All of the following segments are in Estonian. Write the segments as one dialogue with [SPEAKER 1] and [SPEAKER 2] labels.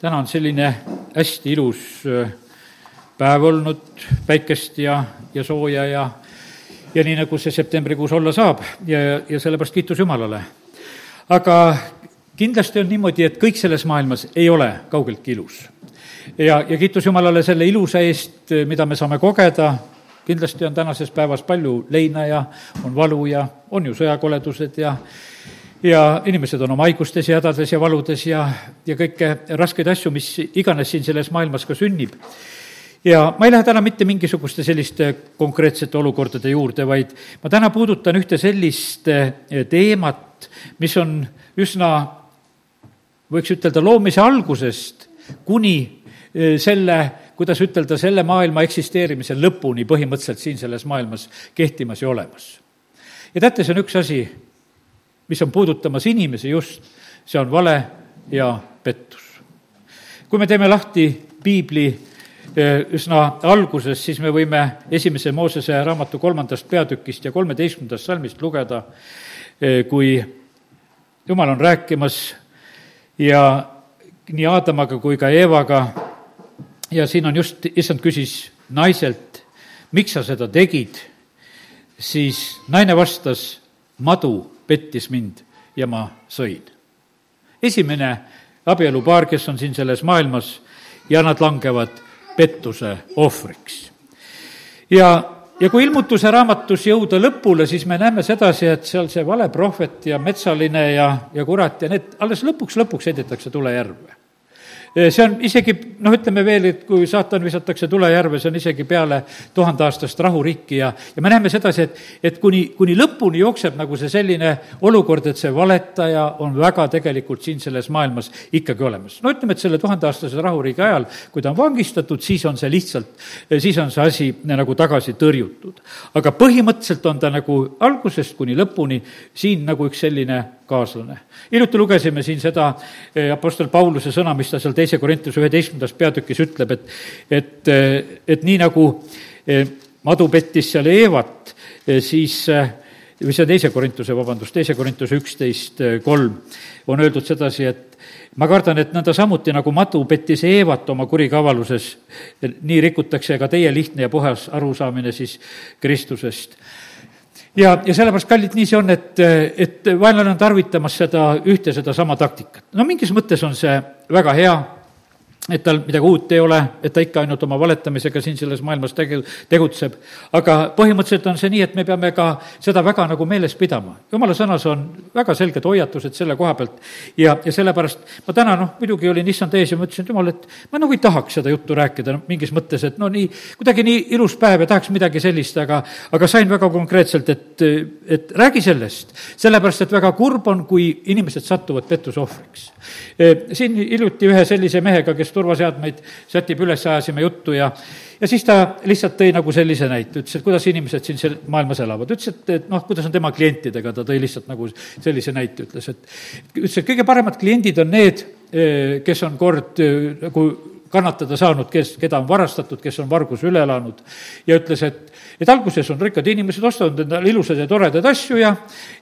[SPEAKER 1] täna on selline hästi ilus äh, päev olnud, päikest ja, ja sooja ja, ja nii, nagu see septembrikuus olla saab ja, ja sellepärast kiitus Jumalale. aga kindlasti on niimoodi, et kõik selles maailmas ei ole kaugeltki ilus. ja, ja kiitus Jumalale selle ilusa eest, mida me saame kogeda, kindlasti on tänases päevas palju leina ja on valu ja on ju sõjakoledused ja ja inimesed on oma haigustes ja hädades ja valudes ja, ja kõike raskeid asju, mis iganes siin selles maailmas ka sünnib. ja ma ei lähe täna mitte mingisuguste selliste konkreetsete olukordade juurde, vaid ma täna puudutan ühte sellist eh, teemat, mis on üsna, võiks ütelda, loomise algusest kuni eh, selle, kuidas ütelda, selle maailma eksisteerimise lõpuni põhimõtteliselt siin selles maailmas kehtimas ja olemas. ja teate, see on üks asi, mis on puudutamas inimesi just, see on vale ja pettus. kui me teeme lahti piibli eh, üsna alguses, siis me võime esimese Moosese raamatu kolmandast peatükist ja kolmeteistkümnendast salmist lugeda, eh, kui jumal on rääkimas ja nii Aadamaga kui ka Eevaga. Ja siin on just, issand küsis naiselt, miks sa seda tegid, siis naine vastas, madu pettis mind ja ma sõin. esimene abielupaar, kes on siin selles maailmas ja nad langevad pettuse ohvriks. ja, ja kui ilmutuse raamatus jõuda lõpule, siis me näeme sedasi, et seal see valeprohvet ja metsaline ja, ja kurat ja need alles lõpuks, lõpuks heidetakse tulejärve see on isegi, noh, ütleme veel, et kui saatan visatakse tulejärve, see on isegi peale tuhandeaastast rahuriiki ja, ja me näeme sedasi, et, et kuni, kuni lõpuni jookseb nagu see selline olukord, et see valetaja on väga tegelikult siin selles maailmas ikkagi olemas. no ütleme, et selle tuhandeaastase rahuriigi ajal, kui ta on vangistatud, siis on see lihtsalt, siis on see asi nagu tagasi tõrjutud. aga põhimõtteliselt on ta nagu algusest kuni lõpuni siin nagu üks selline kaaslane. hiljuti lugesime siin seda eh, Apostel Pauluse sõna, mis ta seal teise Korintuse üheteistkümnendas peatükis ütleb, et, et, et nii nagu eh, madu pettis seal Eevat, siis või see teise Korintuse, vabandust, teise Korintuse üksteist kolm on öeldud sedasi, et ma kardan, et nõnda samuti, nagu madu pettis Eevat oma kurikavaluses, nii rikutakse ka teie lihtne ja puhas arusaamine siis Kristusest ja, ja sellepärast, kallid, nii see on, et, et vaenlane on tarvitamas seda ühte sedasama taktikat. no mingis mõttes on see väga hea et tal midagi uut ei ole, et ta ikka ainult oma valetamisega siin selles maailmas tege-, tegutseb. aga põhimõtteliselt on see nii, et me peame ka seda väga nagu meeles pidama. jumala sõnas on väga selged hoiatused selle koha pealt ja, ja sellepärast ma täna noh, muidugi olin issand ees ja mõtlesin, et jumal, et ma nagu ei tahaks seda juttu rääkida no, mingis mõttes, et no nii, kuidagi nii ilus päev ja tahaks midagi sellist, aga aga sain väga konkreetselt, et, et räägi sellest, sellepärast et väga kurb on, kui inimesed satuvad pettuse ohvriks. siin hiljuti ühe sellise mehega, kes turvaseadmeid sätib üles, ajasime juttu ja ja siis ta lihtsalt tõi nagu sellise näite, ütles, et kuidas inimesed siin sel-, maailmas elavad. ütles, et, et noh, kuidas on tema klientidega, ta tõi lihtsalt nagu sellise näite, ütles, et ütles, et kõige paremad kliendid on need, eh, kes on kord eh, nagu kannatada saanud, kes, keda on varastatud, kes on varguse üle elanud ja ütles, et et alguses on rikkad inimesed ostavad endale ilusaid ja toredaid asju ja,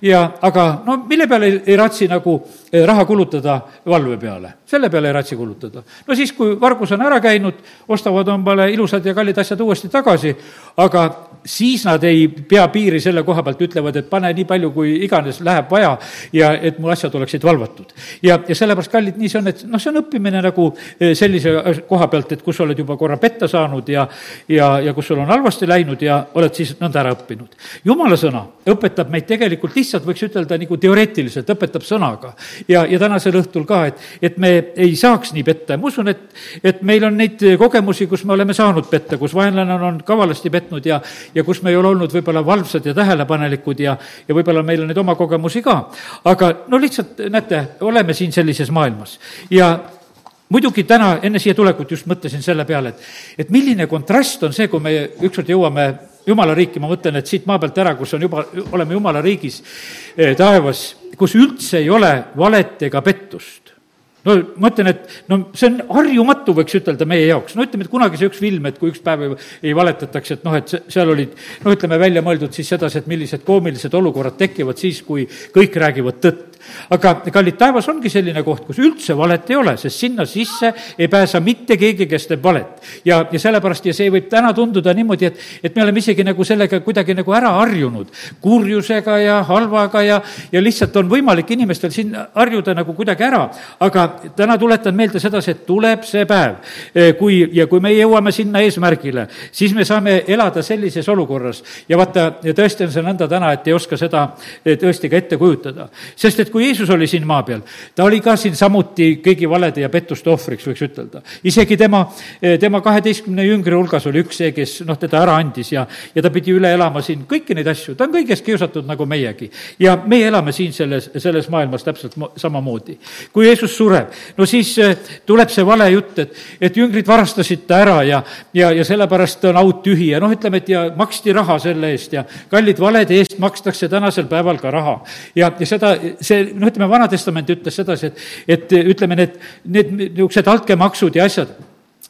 [SPEAKER 1] ja aga no mille peale ei, ei raatsi nagu eh, raha kulutada valve peale, selle peale ei raatsi kulutada. no siis, kui vargus on ära käinud, ostavad omale ilusad ja kallid asjad uuesti tagasi, aga siis nad ei pea piiri selle koha pealt, ütlevad, et pane nii palju, kui iganes läheb vaja ja et mu asjad oleksid valvatud. ja, ja sellepärast, kallid, nii see on, et noh, see on õppimine nagu eh, sellise koha pealt, et kus sa oled juba korra petta saanud ja ja, ja kus sul on halvasti läinud ja oled siis nõnda ära õppinud. jumala sõna õpetab meid tegelikult lihtsalt, võiks ütelda nagu teoreetiliselt, õpetab sõnaga. ja, ja tänasel õhtul ka, et, et me ei saaks nii petta. Ja ma usun, et, et meil on neid kogemusi, kus me oleme saanud petta, kus vaenlane on kavalasti petnud ja, ja kus me ei ole olnud võib-olla valvsad ja tähelepanelikud ja, ja võib-olla meil on neid oma kogemusi ka. aga no lihtsalt, näete, oleme siin sellises maailmas. Ja muidugi täna enne siia tulekut just mõtlesin selle peale, et, et milline kontrast on see, kui me ükskord jõuame jumala riiki, ma mõtlen, et siit maa pealt ära, kus on juba, oleme jumala riigis eh, taevas, kus üldse ei ole valet ega pettust no ma ütlen, et no see on harjumatu, võiks ütelda meie jaoks, no ütleme, et kunagi see üks film, et kui üks päev ei, ei valetataks, et noh, et seal olid no ütleme, välja mõeldud siis sedasi, et millised koomilised olukorrad tekivad siis, kui kõik räägivad tõtt. Aga kallid, taevas ongi selline koht, kus üldse valet ei ole, sest sinna sisse ei pääse mitte keegi, kes teeb valet. ja, ja sellepärast ja see võib täna tunduda niimoodi, et, et me oleme isegi nagu sellega kuidagi nagu ära harjunud, kurjusega ja halvaga ja, ja lihtsalt on võimalik inimestel siin harjuda nagu kuidagi ära. aga täna tuletan meelde sedasi, et tuleb see päev, eh, kui, ja kui me jõuame sinna eesmärgile, siis me saame elada sellises olukorras ja vaata, tõesti on see nõnda täna, et ei oska seda eh, tõesti ka ette kujutada. sest et kui Jeesus oli siin maa peal, ta oli ka siin samuti kõigi valede ja pettuste ohvriks, võiks ütelda. isegi tema, tema kaheteistkümne jüngri hulgas oli üks see, kes noh, teda ära andis ja, ja ta pidi üle elama siin kõiki neid asju, ta on kõigest kiusatud nagu meiegi. ja meie elame siin selles, selles maailmas täpselt samamoodi. kui Jeesus sureb, no siis eh, tuleb see vale jutt, et, et jüngrid varastasid ta ära ja, ja, ja sellepärast on aut tühi ja noh, ütleme, et ja maksti raha selle eest ja kallid valede eest makstakse tänasel päeval ka raha. ja, ja seda, see, noh, ütleme, Vana Testament ütles sedasi, et, et ütleme, need, need niisugused altkäemaksud ja asjad,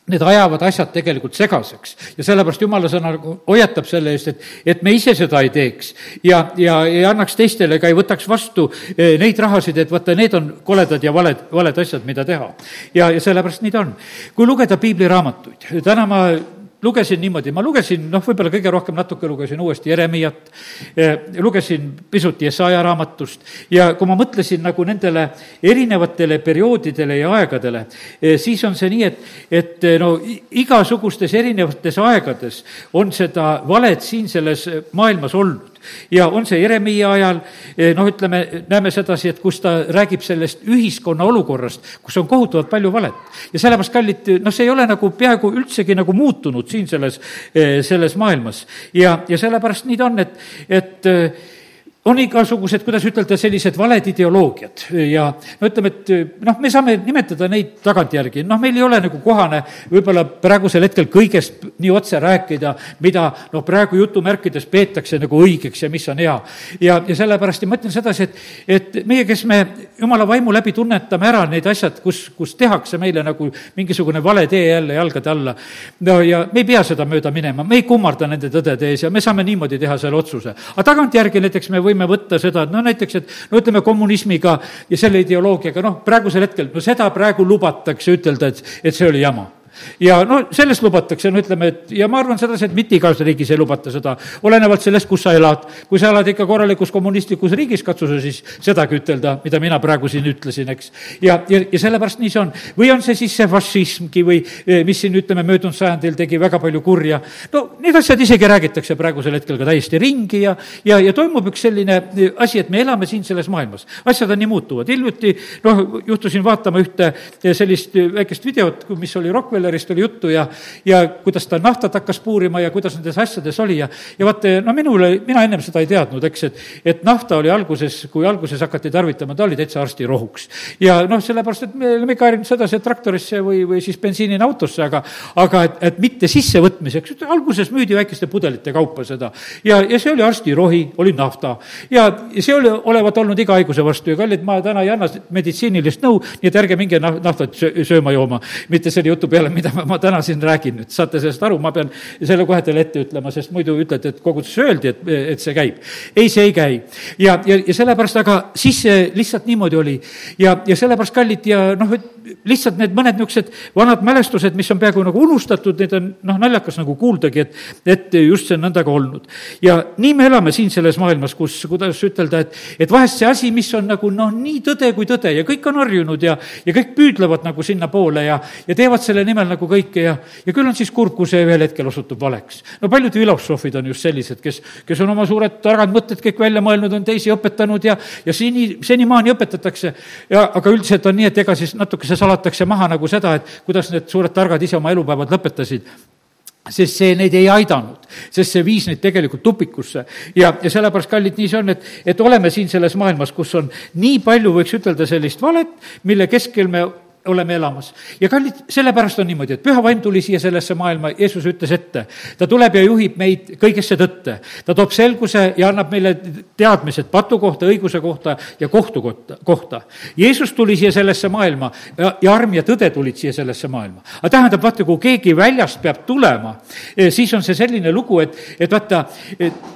[SPEAKER 1] need ajavad asjad tegelikult segaseks ja sellepärast jumala sõna nagu hoiatab selle eest, et, et me ise seda ei teeks ja, ja ei annaks teistele ega ei võtaks vastu eh, neid rahasid, et vaata, need on koledad ja valed, valed asjad, mida teha. ja, ja sellepärast nii ta on. kui lugeda piibliraamatuid, täna ma lugesin niimoodi, ma lugesin, noh, võib-olla kõige rohkem natuke lugesin uuesti Jeremiat, eh, lugesin pisut Jesaja raamatust ja kui ma mõtlesin nagu nendele erinevatele perioodidele ja aegadele, eh, siis on see nii, et, et eh, no igasugustes erinevates aegades on seda valet siin selles maailmas olnud ja on see Jeremiia ajal, eh, noh, ütleme, näeme sedasi, et kus ta räägib sellest ühiskonna olukorrast, kus on kohutavalt palju valet. ja sellepärast, kallid, noh, see ei ole nagu peaaegu üldsegi nagu muutunud siin selles, eh, selles maailmas. ja, ja sellepärast nii ta on, et, et eh, on igasugused, kuidas ütelda, sellised valed ideoloogiad ja no ütleme, et noh, me saame nimetada neid tagantjärgi, noh, meil ei ole nagu kohane võib-olla praegusel hetkel kõigest nii otse rääkida, mida noh, praegu jutumärkides peetakse nagu õigeks ja mis on hea. ja, ja sellepärast ja ma ütlen sedasi, et, et meie, kes me jumala vaimu läbi tunnetame ära need asjad, kus, kus tehakse meile nagu mingisugune vale tee jälle jalgade alla, no ja me ei pea seda mööda minema, me ei kummarda nende tõdede ees ja me saame niimoodi teha selle otsuse. aga tagantjärgi näiteks me võime võime võtta seda, et no näiteks, et no ütleme, kommunismiga ja selle ideoloogiaga, noh, praegusel hetkel, no seda praegu lubatakse ütelda, et, et see oli jama ja no sellest lubatakse, no ütleme, et ja ma arvan sedasi, et mitte igas riigis ei lubata seda, olenevalt sellest, kus sa elad. kui sa elad ikka korralikus kommunistlikus riigis, katsu sa siis sedagi ütelda, mida mina praegu siin ütlesin, eks. ja, ja, ja sellepärast nii see on. või on see siis see fašismgi või eh, mis siin, ütleme, möödunud sajandil tegi väga palju kurja. no need asjad isegi räägitakse praegusel hetkel ka täiesti ringi ja, ja, ja toimub üks selline eh, asi, et me elame siin selles maailmas. asjad on nii muutuvad, hiljuti noh, juhtusin vaatama ühte eh, sellist väikest videot, mis oli Rockwell Müllerist oli juttu ja, ja kuidas ta naftat hakkas puurima ja kuidas nendes asjades oli ja, ja vaata, no minule, mina ennem seda ei teadnud, eks, et, et nafta oli alguses, kui alguses hakati tarvitama, ta oli täitsa arstirohuks. ja noh, sellepärast, et me oleme ikka harjunud sedasi, et traktorisse või, või siis bensiinina autosse, aga, aga et, et mitte sissevõtmiseks, alguses müüdi väikeste pudelite kaupa seda. ja, ja see oli arstirohi, oli nafta ja, ja see oli, olevat olnud iga haiguse vastu ja kallid, ma täna ei anna meditsiinilist nõu, nii et ärge minge naftat sööma-jooma, mitte selle jutu peale, mida ma, ma täna siin räägin nüüd, saate sellest aru, ma pean selle kohe teile ette ütlema, sest muidu ütlete, et koguduses öeldi, et, et see käib. ei, see ei käi. ja, ja, ja sellepärast, aga siis see lihtsalt niimoodi oli. ja, ja sellepärast, kallid, ja noh, lihtsalt need mõned niisugused vanad mälestused, mis on peaaegu nagu unustatud, need on noh, naljakas nagu kuuldagi, et, et just see on nõnda ka olnud. ja nii me elame siin selles maailmas, kus, kuidas ütelda, et, et vahest see asi, mis on nagu noh, nii tõde kui tõde ja kõik on harjunud ja, ja kõik püüdlevad nagu sinnapoole ja, ja teevad selle nimel seal nagu kõike ja, ja küll on siis kurb, kui see ühel hetkel osutub valeks. no paljud filosoofid on just sellised, kes, kes on oma suured targad mõtted kõik välja mõelnud, on teisi õpetanud ja, ja seni, senimaani õpetatakse. ja aga üldiselt on nii, et ega siis natukese salatakse maha nagu seda, et kuidas need suured targad ise oma elupäevad lõpetasid sest see neid ei aidanud, sest see viis neid tegelikult tupikusse. ja, ja sellepärast, kallid, nii see on, et, et oleme siin selles maailmas, kus on nii palju, võiks ütelda, sellist valet, mille keskel me oleme elamas. ja kallid, sellepärast on niimoodi, et püha vaim tuli siia sellesse maailma, Jeesus ütles ette, ta tuleb ja juhib meid kõigesse tõtte. ta toob selguse ja annab meile teadmised patu kohta, õiguse kohta ja kohtu kohta, kohta. Jeesus tuli siia sellesse maailma ja, ja arm ja tõde tulid siia sellesse maailma. aga tähendab, vaata, kui keegi väljast peab tulema, eh, siis on see selline lugu, et, et vaata,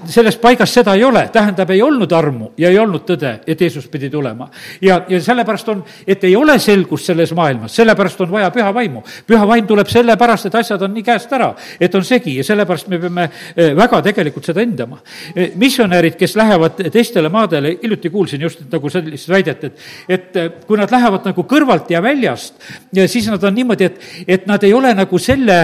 [SPEAKER 1] selles paigas seda ei ole, tähendab, ei olnud armu ja ei olnud tõde, et Jeesus pidi tulema. ja, ja sellepärast on, et ei ole selgust selles maailmas, sellepärast on vaja püha vaimu. püha vaim tuleb sellepärast, et asjad on nii käest ära, et on segi ja sellepärast me peame eh, väga tegelikult seda hindama. Eh, missionärid, kes lähevad teistele maadele, hiljuti kuulsin just nagu sellist väidet, et, et eh, kui nad lähevad nagu kõrvalt ja väljast, siis nad on niimoodi, et, et nad ei ole nagu selle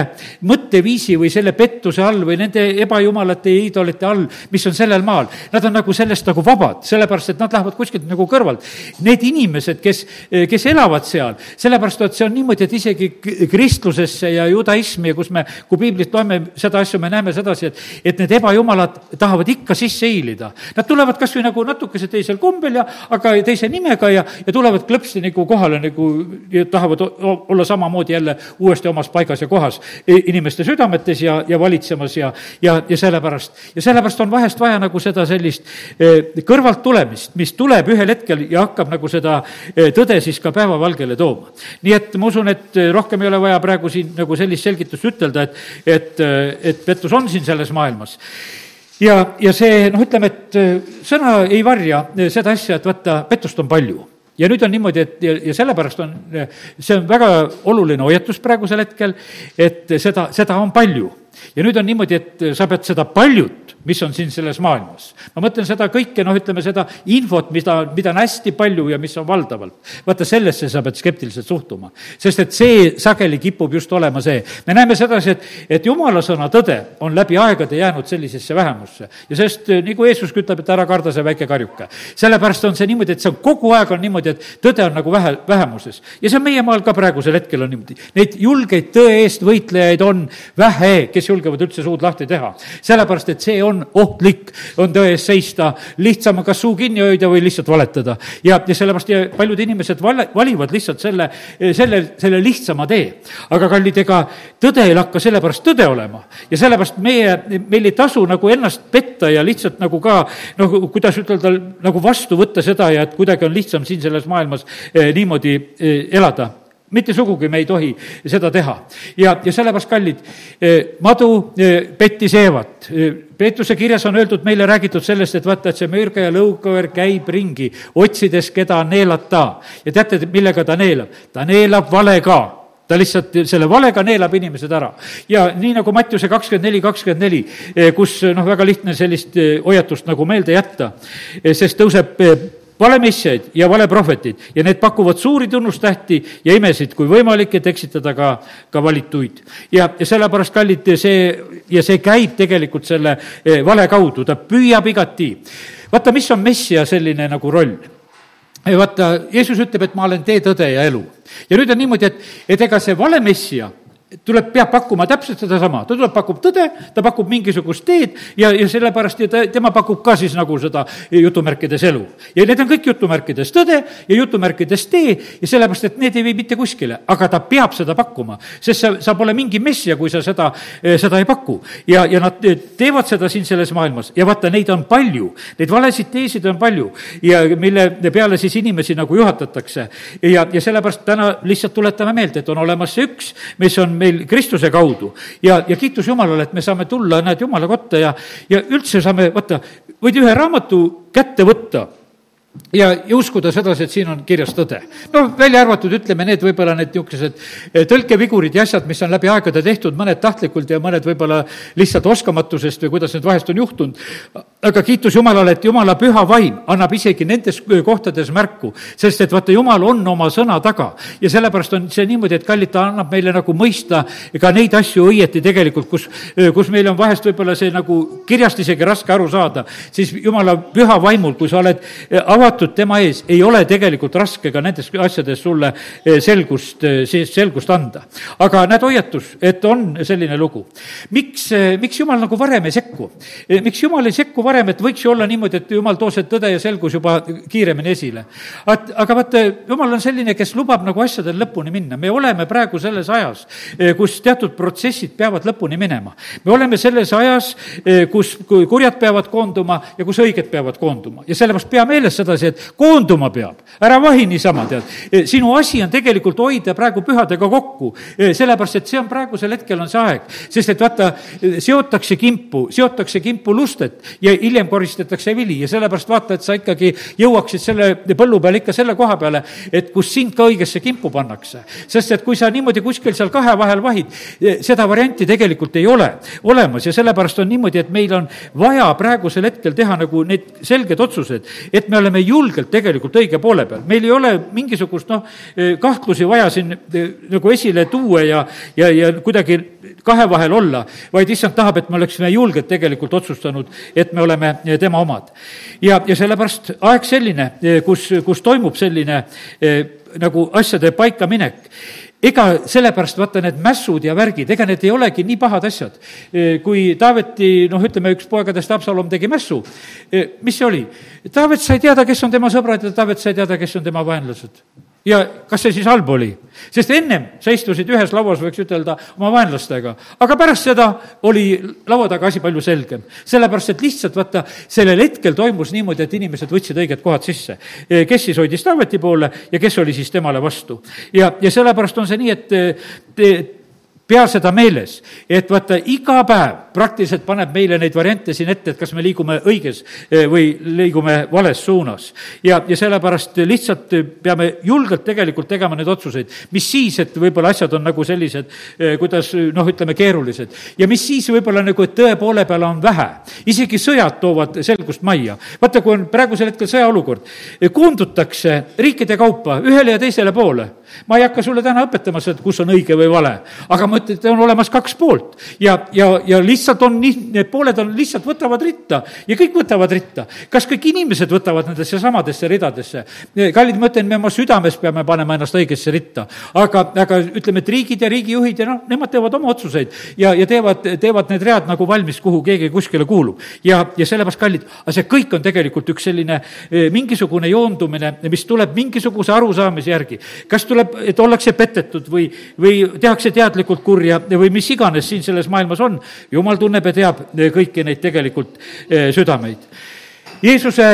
[SPEAKER 1] mõtteviisi või selle pettuse all või nende ebajumalate ja iidolite all, mis on sellel maal. Nad on nagu sellest nagu vabad, sellepärast et nad lähevad kuskilt nagu kõrvalt. Need inimesed, kes, kes elavad seal, sellepärast et see on niimoodi, et isegi kristlusesse ja judaismi kus me, kui piiblit loeme seda asja, me näeme sedasi, et, et need ebajumalad tahavad ikka sisse hiilida. Nad tulevad kas või nagu natukese teisel kombel ja, aga teise nimega ja, ja tulevad klõpsti nagu kohale nagu ja tahavad olla samamoodi jälle uuesti omas paigas ja kohas inimeste südametes ja, ja valitsemas ja, ja, ja sellepärast, ja sellepärast on vahest vaja nagu seda sellist eh, kõrvalt tulemist, mis tuleb ühel hetkel ja hakkab nagu seda eh, tõde siis ka päevavalgele tooma. Nii et ma usun, et eh, rohkem ei ole vaja praegu siin nagu sellist selgitust ütelda, et, et, et pettus on siin selles maailmas. Ja, ja see, noh, ütleme, et sõna ei varja seda asja, et vaata, pettust on palju. Ja nüüd on niimoodi, et ja, ja sellepärast on, see on väga oluline hoiatus praegusel hetkel, et seda, seda on palju ja nüüd on niimoodi, et sa pead seda paljut, mis on siin selles maailmas, ma mõtlen seda kõike, noh, ütleme seda infot, mida, mida on hästi palju ja mis on valdavalt, vaata sellesse sa pead skeptiliselt suhtuma. sest et see sageli kipub just olema see. me näeme sedasi, et, et jumala sõna tõde on läbi aegade jäänud sellisesse vähemusse. ja sest eh, nagu Jeesuski ütleb, et ära karda see väike karjuke. sellepärast on see niimoodi, et see on kogu aeg on niimoodi, et tõde on nagu vähe, vähemuses. ja see on meie maal ka praegusel hetkel on niimoodi. Neid julgeid tõe eest võitlejaid on vähe, kes julgevad üldse suud lahti teha. sellepärast, et see on ohtlik, on tõe ees seista, lihtsam on kas suu kinni hoida või lihtsalt valetada. ja, ja sellepärast ja paljud inimesed vale, valivad lihtsalt selle, selle, selle lihtsama tee. aga kallid, ega tõde ei lakka sellepärast tõde olema ja sellepärast meie, meil ei tasu nagu ennast petta ja lihtsalt nagu ka noh, kuidas ütelda, nagu vastu võtta seda ja et kuidagi on lihtsam siin selles maailmas eh, niimoodi eh, elada mitte sugugi me ei tohi seda teha. ja, ja sellepärast, kallid, eh, madu eh, pettis Eevat. Eh, Peetruse kirjas on öeldud, meile räägitud sellest, et vaata, et see mürge ja lõukoer käib ringi, otsides, keda neelata. ja teate, millega ta neelab? ta neelab valega ta lihtsalt selle valega neelab inimesed ära. ja nii nagu Mattiuse kakskümmend neli, kakskümmend neli, kus noh, väga lihtne sellist hoiatust nagu meelde jätta, sest tõuseb valemessiaid ja valeprohvetid ja need pakuvad suuri tunnustähti ja imesid, kui võimalik, et eksitada ka, ka valituid. ja, ja sellepärast, kallid, see, ja see käib tegelikult selle eh, vale kaudu, ta püüab igati. vaata, mis on messia selline nagu roll vaata, Jeesus ütleb, et ma olen tee, tõde ja elu. ja nüüd on niimoodi, et, et ega see vale messia tuleb, peab pakkuma täpselt sedasama, ta tuleb, pakub tõde, ta pakub mingisugust teed ja, ja sellepärast ja ta, tema pakub ka siis nagu seda jutumärkides elu. ja need on kõik jutumärkides tõde ja jutumärkides tee ja sellepärast, et need ei vii mitte kuskile, aga ta peab seda pakkuma, sest sa, sa pole mingi messia, kui sa seda, eh, seda ei paku. ja, ja nad teevad seda siin selles maailmas ja vaata, neid on palju, neid valesid teesid on palju ja mille peale siis inimesi nagu juhatatakse. ja, ja sellepärast täna lihtsalt tuletame meelde, et on olemas see üks, mis on meil Kristuse kaudu. ja, ja kiitus Jumalale, et me saame tulla, näed, Jumala kotta ja, ja üldse saame, vaata, võid ühe raamatu kätte võtta ja, ja uskuda sedasi, et siin on kirjas tõde. no välja arvatud, ütleme, need võib-olla need niisugused eh, tõlkevigurid ja asjad, mis on läbi aegade tehtud, mõned tahtlikult ja mõned võib-olla lihtsalt oskamatusest või kuidas need vahest on juhtunud. aga kiitus Jumalale, et Jumala püha vaim annab isegi nendes kohtades märku, sest et vaata, Jumal on oma sõna taga ja sellepärast on see niimoodi, et kallid, ta annab meile nagu mõista ka neid asju õieti tegelikult, kus, kus meil on vahest võib-olla see nagu kirjast isegi raske aru saada, siis Jumala püha vaimul, kui sa oled avatud tema ees, ei ole tegelikult raske ka nendes asjades sulle selgust, selgust anda. aga näed, hoiatus, et on selline lugu. miks, miks jumal nagu varem ei sekku? miks jumal ei sekku varem, et võiks ju olla niimoodi, et jumal too see tõde ja selgus juba kiiremini esile. aga vaata, jumal on selline, kes lubab nagu asjadel lõpuni minna, me oleme praegu selles ajas, kus teatud protsessid peavad lõpuni minema. me oleme selles ajas, kus kurjad peavad koonduma ja kus õiged peavad koonduma ja sellepärast pea meeles sedasi, et koonduma peab, ära vahi niisama, tead. sinu asi on tegelikult hoida praegu pühadega kokku, sellepärast et see on praegusel hetkel on see aeg, sest et vaata, seotakse kimpu, seotakse kimpu lustet ja hiljem koristatakse vili. Ja sellepärast vaata, et sa ikkagi jõuaksid selle põllu peal ikka selle koha peale, et kus sind ka õigesse kimpu pannakse. sest et kui sa niimoodi kuskil seal kahe vahel vahid, seda varianti tegelikult ei ole olemas. Ja sellepärast on niimoodi, et meil on vaja praegusel hetkel teha nagu need selged otsused, et me oleme julgelt tegelikult õige poole peal. meil ei ole mingisugust noh, kahtlusi vaja siin nagu esile tuua ja, ja, ja kuidagi kahe vahel olla, vaid issand tahab, et me oleksime julgelt tegelikult otsustanud, et me oleme tema omad. ja, ja sellepärast aeg selline, kus, kus toimub selline eh, nagu asjade paikaminek ega sellepärast vaata need mässud ja värgid, ega need ei olegi nii pahad asjad. Eh, kui Taaveti, noh, ütleme, üks poegadest, Absalom, tegi mässu, eh, mis see oli? Taavet sai teada, kes on tema sõbrad ja Taavet sai teada, kes on tema vaenlased ja kas see siis halb oli? sest ennem sa istusid ühes lauas, võiks ütelda, oma vaenlastega, aga pärast seda oli laua taga asi palju selgem. sellepärast, et lihtsalt vaata, sellel hetkel toimus niimoodi, et inimesed võtsid õiged kohad sisse. kes siis hoidis Taaveti poole ja kes oli siis temale vastu. ja, ja sellepärast on see nii, et te, pea seda meeles, et vaata, iga päev praktiliselt paneb meile neid variante siin ette, et kas me liigume õiges eh, või liigume vales suunas. ja, ja sellepärast lihtsalt peame julgelt tegelikult tegema neid otsuseid, mis siis, et võib-olla asjad on nagu sellised, eh, kuidas noh, ütleme, keerulised. ja mis siis võib-olla nagu, et tõe poole peal on vähe. isegi sõjad toovad selgust majja. vaata, kui on praegusel hetkel sõjaolukord, koondutakse riikide kaupa ühele ja teisele poole ma ei hakka sulle täna õpetama seda, kus on õige või vale, aga ma ütlen, et on olemas kaks poolt ja, ja, ja lihtsalt on nii, need pooled on, lihtsalt võtavad ritta ja kõik võtavad ritta. kas kõik inimesed võtavad nendesse samadesse ridadesse? kallid, ma ütlen, me oma südames peame panema ennast õigesse ritta, aga, aga ütleme, et riigid ja riigijuhid ja noh, nemad teevad oma otsuseid ja, ja teevad, teevad need read nagu valmis, kuhu keegi kuskile kuulub. ja, ja sellepärast, kallid, aga see kõik on tegelikult üks selline eh, mingisugune joondumine, mis tuleb mingisuguse arusaamise järgi. kas tuleb, et ollakse petetud või, või tehakse teadlikult kurja või mis iganes siin selles maailmas on, jumal tunneb ja teab kõiki neid tegelikult eh, südameid. Jeesuse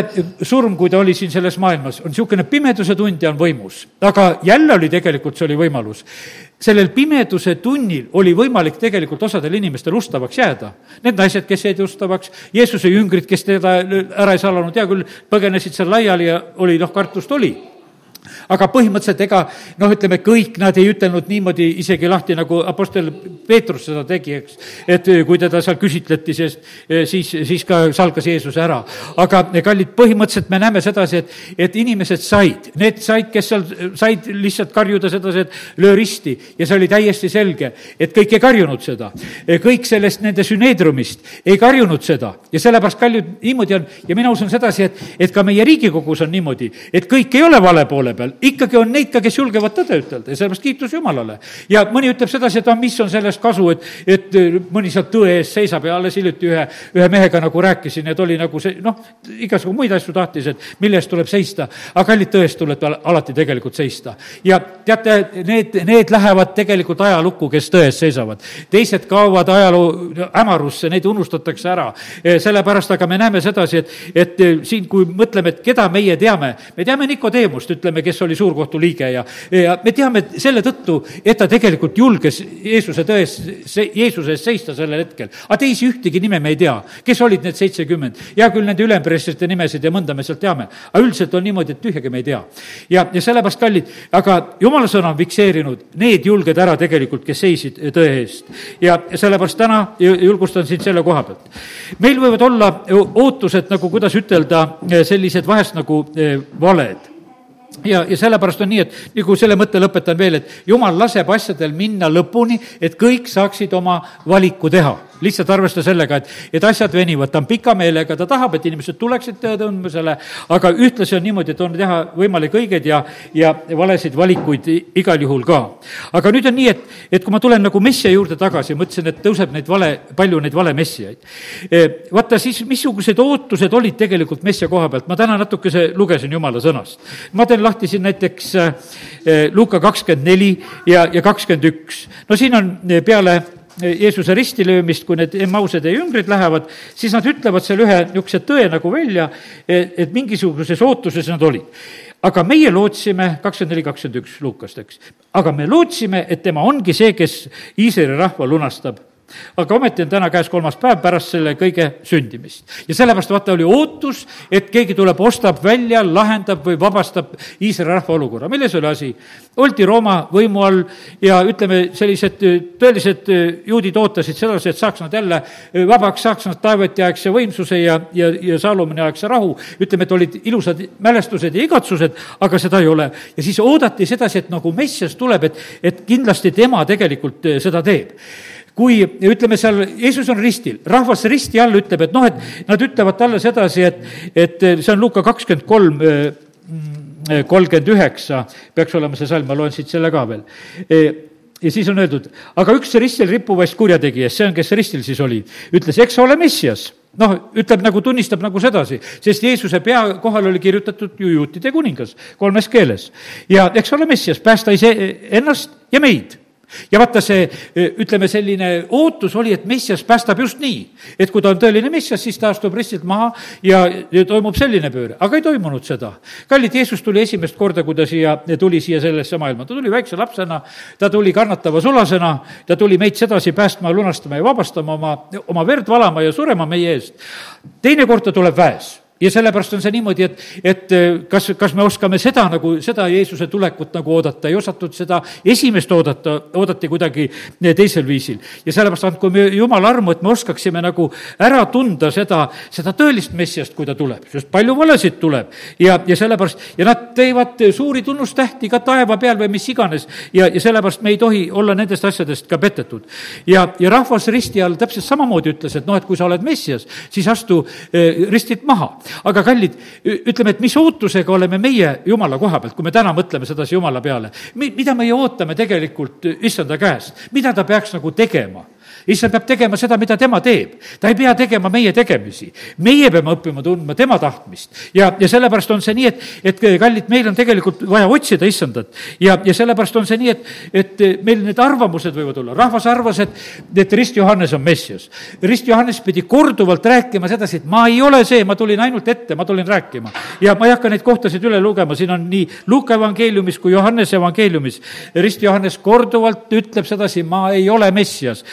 [SPEAKER 1] surm, kui ta oli siin selles maailmas, on niisugune pimeduse tund ja on võimus. aga jälle oli tegelikult, see oli võimalus. sellel pimeduse tunnil oli võimalik tegelikult osadel inimestel ustavaks jääda. Need naised, kes jäid ustavaks, Jeesuse jüngrid, kes teda ära ei salanud, hea küll, põgenesid seal laiali ja oli, noh, kartust oli aga põhimõtteliselt ega noh, ütleme kõik nad ei ütelnud niimoodi isegi lahti, nagu Apostel Peetrus seda tegi, eks. et eh, kui teda seal küsitleti, sest eh, siis, siis ka salgas Jeesuse ära. aga eh, kallid, põhimõtteliselt me näeme sedasi, et, et inimesed said, need said, kes seal said lihtsalt karjuda sedasi, et löö risti ja see oli täiesti selge, et kõik ei karjunud seda. kõik sellest nende süneedrumist ei karjunud seda ja sellepärast, kallid, niimoodi on ja mina usun sedasi, et, et ka meie Riigikogus on niimoodi, et kõik ei ole vale poole peal, ikkagi on neid ka, kes julgevad tõde ütelda ja sellepärast kiitus Jumalale. ja mõni ütleb sedasi, et ah, mis on sellest kasu, et, et mõni seal tõe ees seisab ja alles hiljuti ühe, ühe mehega nagu rääkisin, et oli nagu see, noh, igasugu muid asju tahtis, et mille eest tuleb seista. aga kallid, tõe eest tuleb alati tegelikult seista. ja teate, need, need lähevad tegelikult ajalukku, kes tõe eest seisavad. teised kaovad ajaloo hämarusse, neid unustatakse ära. sellepärast, aga me näeme sedasi, et, et siin, kui mõtleme, et keda meie teame, me teame Nikodeemust, ütleme, kes oli suurkohtu liige ja, ja me teame selle tõttu, et ta tegelikult julges Jeesuse tões, Jeesuse ees seista sellel hetkel. aga teisi ühtegi nime me ei tea, kes olid need seitsekümmend. hea küll, nende ülempreestrite nimesid ja mõnda me sealt teame, aga üldiselt on niimoodi, et tühjagi me ei tea. ja, ja sellepärast, kallid, aga jumala sõna on fikseerinud need julged ära tegelikult, kes seisid tõe eest. ja sellepärast täna julgustan sind selle koha pealt. meil võivad olla ootused nagu, kuidas ütelda, sellised vahest nagu eh, valed ja, ja sellepärast on nii, et nagu selle mõtte lõpetan veel, et jumal laseb asjadel minna lõpuni, et kõik saaksid oma valiku teha lihtsalt arvesta sellega, et, et asjad venivad, ta on pika meelega, ta tahab, et inimesed tuleksid tõe tundmisele, aga ühtlasi on niimoodi, et on teha võimalik õigeid ja, ja valesid valikuid igal juhul ka. aga nüüd on nii, et, et kui ma tulen nagu messia juurde tagasi, mõtlesin, et tõuseb neid vale, palju neid valemessiaid. E, vaata siis, missugused ootused olid tegelikult messia koha pealt, ma täna natukese lugesin jumala sõnast. ma teen lahti siin näiteks e, Luuka kakskümmend neli ja, ja kakskümmend üks. no siin on peale Jeesuse ristilöömist, kui need Emmausede jüngrid lähevad, siis nad ütlevad seal ühe niisuguse tõe nagu välja, et mingisuguses ootuses nad olid. aga meie lootsime, kakskümmend neli, kakskümmend üks Lukast, eks, aga me lootsime, et tema ongi see, kes Iisraeli rahva lunastab aga ometi on täna käes kolmas päev pärast selle kõige sündimist. ja sellepärast vaata, oli ootus, et keegi tuleb, ostab välja, lahendab või vabastab Iisraeli rahva olukorra. milles oli asi? oldi Rooma võimu all ja ütleme, sellised tõelised juudid ootasid sedasi, et saaks nad jälle vabaks, saaks nad taevetiaegse võimsuse ja, ja, ja Saalomoni aegse rahu. ütleme, et olid ilusad mälestused ja igatsused, aga seda ei ole. ja siis oodati sedasi, et nagu Messias tuleb, et, et kindlasti tema tegelikult seda teeb kui ütleme seal, Jeesus on ristil, rahvas risti all ütleb, et noh, et nad ütlevad talle sedasi, et, et see on Luka kakskümmend kolm, mm, kolmkümmend üheksa, peaks olema see salm, ma loen siit selle ka veel. Ja siis on öeldud, aga üks ristil rippuvast kurjategijast, see on, kes ristil siis oli, ütles, eks ole Messias. Noh, ütleb nagu, tunnistab nagu sedasi, sest Jeesuse pea kohal oli kirjutatud ju juutide kuningas kolmes keeles. ja eks ole Messias, päästa ise ennast ja meid ja vaata, see ütleme, selline ootus oli, et Messias päästab just nii, et kui ta on tõeline Messias, siis ta astub ristilt maha ja, toimub selline pööre, aga ei toimunud seda. kallid, Jeesus tuli esimest korda, kui ta siia, tuli siia sellesse maailma, ta tuli väikse lapsena, ta tuli kannatava sulasena, ta tuli meid sedasi päästma, lunastama ja vabastama, oma, oma verd valama ja surema meie eest. teinekord ta tuleb väes ja sellepärast on see niimoodi, et, et äh, kas, kas me oskame seda nagu, seda Jeesuse tulekut nagu oodata, ei osatud seda esimest oodata, oodati kuidagi äh, teisel viisil. ja sellepärast andku me Jumala armu, et me oskaksime nagu ära tunda seda, seda tõelist messiast, kui ta tuleb, sest palju valesid tuleb. ja, ja sellepärast, ja nad teevad suuri tunnustähti ka taeva peal või mis iganes ja, ja sellepärast me ei tohi olla nendest asjadest ka petetud. ja, ja rahvas risti all täpselt samamoodi ütles, et noh, et kui sa oled messias, siis astu eh, ristilt maha aga kallid, ütleme, et mis ootusega oleme meie Jumala koha pealt, kui me täna mõtleme sedasi Jumala peale, mi-, mida meie ootame tegelikult issanda käest, mida ta peaks nagu tegema issand peab tegema seda, mida tema teeb. ta ei pea tegema meie tegemisi. meie peame õppima tundma tema tahtmist. ja, ja sellepärast on see nii, et, et kallid, meil on tegelikult vaja otsida issandat. ja, ja sellepärast on see nii, et, et meil need arvamused võivad olla. rahvas arvas, et, et Rist Johannes on Messias. Rist Johannes pidi korduvalt rääkima sedasi, et ma ei ole see, ma tulin ainult ette, ma tulin rääkima. ja ma ei hakka neid kohtasid üle lugema, siin on nii Luuka evangeeliumis kui Johannese evangeeliumis. Rist Johannes korduvalt ütleb sedasi, ma ei ole Messias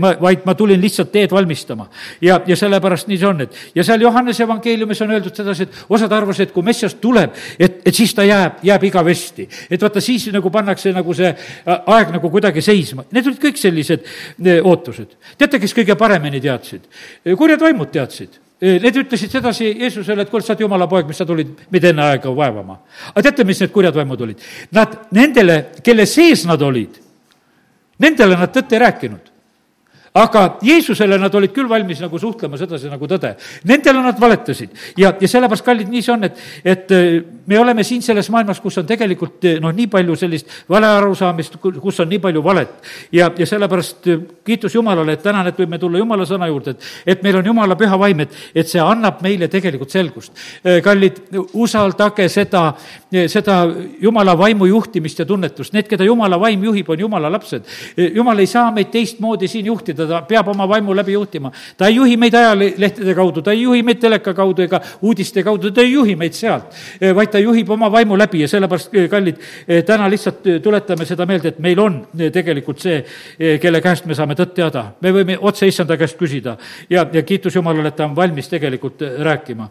[SPEAKER 1] ma, vaid ma tulin lihtsalt teed valmistama. ja, ja sellepärast nii see on, et ja seal Johannese evangeeliumis on öeldud sedasi, et osad arvasid, et kui Messias tuleb, et, et siis ta jääb, jääb igavesti. et vaata, siis nagu pannakse nagu see aeg nagu kuidagi seisma. Need olid kõik sellised e, ootused. teate, kes kõige paremini teadsid? E, kurjad vaimud teadsid Need ütlesid sedasi Jeesusele, et kuule, sa oled jumala poeg, mis sa tulid meid enne aega vaevama. aga teate, mis need kurjad vaimud olid? Nad, nendele, kelle sees nad olid, nendele nad tõtt ei rääkinud aga Jeesusele nad olid küll valmis nagu suhtlema sedasi nagu tõde. Nendele nad valetasid ja, ja sellepärast, kallid, nii see on, et, et äh, me oleme siin selles maailmas, kus on tegelikult äh, noh, nii palju sellist valearusaamist, kus on nii palju valet. ja, ja sellepärast äh, kiitus Jumalale, et täna need võime tulla Jumala sõna juurde, et, et meil on Jumala püha vaim, et, et see annab meile tegelikult selgust. kallid, usaldage seda, seda Jumala vaimu juhtimist ja tunnetust, need, keda Jumala vaim juhib, on Jumala lapsed. Jumal ei saa meid teistmoodi siin juhtida, ta peab oma vaimu läbi juhtima. ta ei juhi meid ajalehtede kaudu, ta ei juhi meid teleka kaudu ega uudiste kaudu, ta ei juhi meid sealt, eh, vaid ta juhib oma vaimu läbi ja sellepärast, eh, kallid, eh, täna lihtsalt tuletame seda meelde, et meil on tegelikult see, kelle käest me saame tõtt teada. me võime otse issanda käest küsida ja, ja kiitus Jumalale, et ta on valmis tegelikult rääkima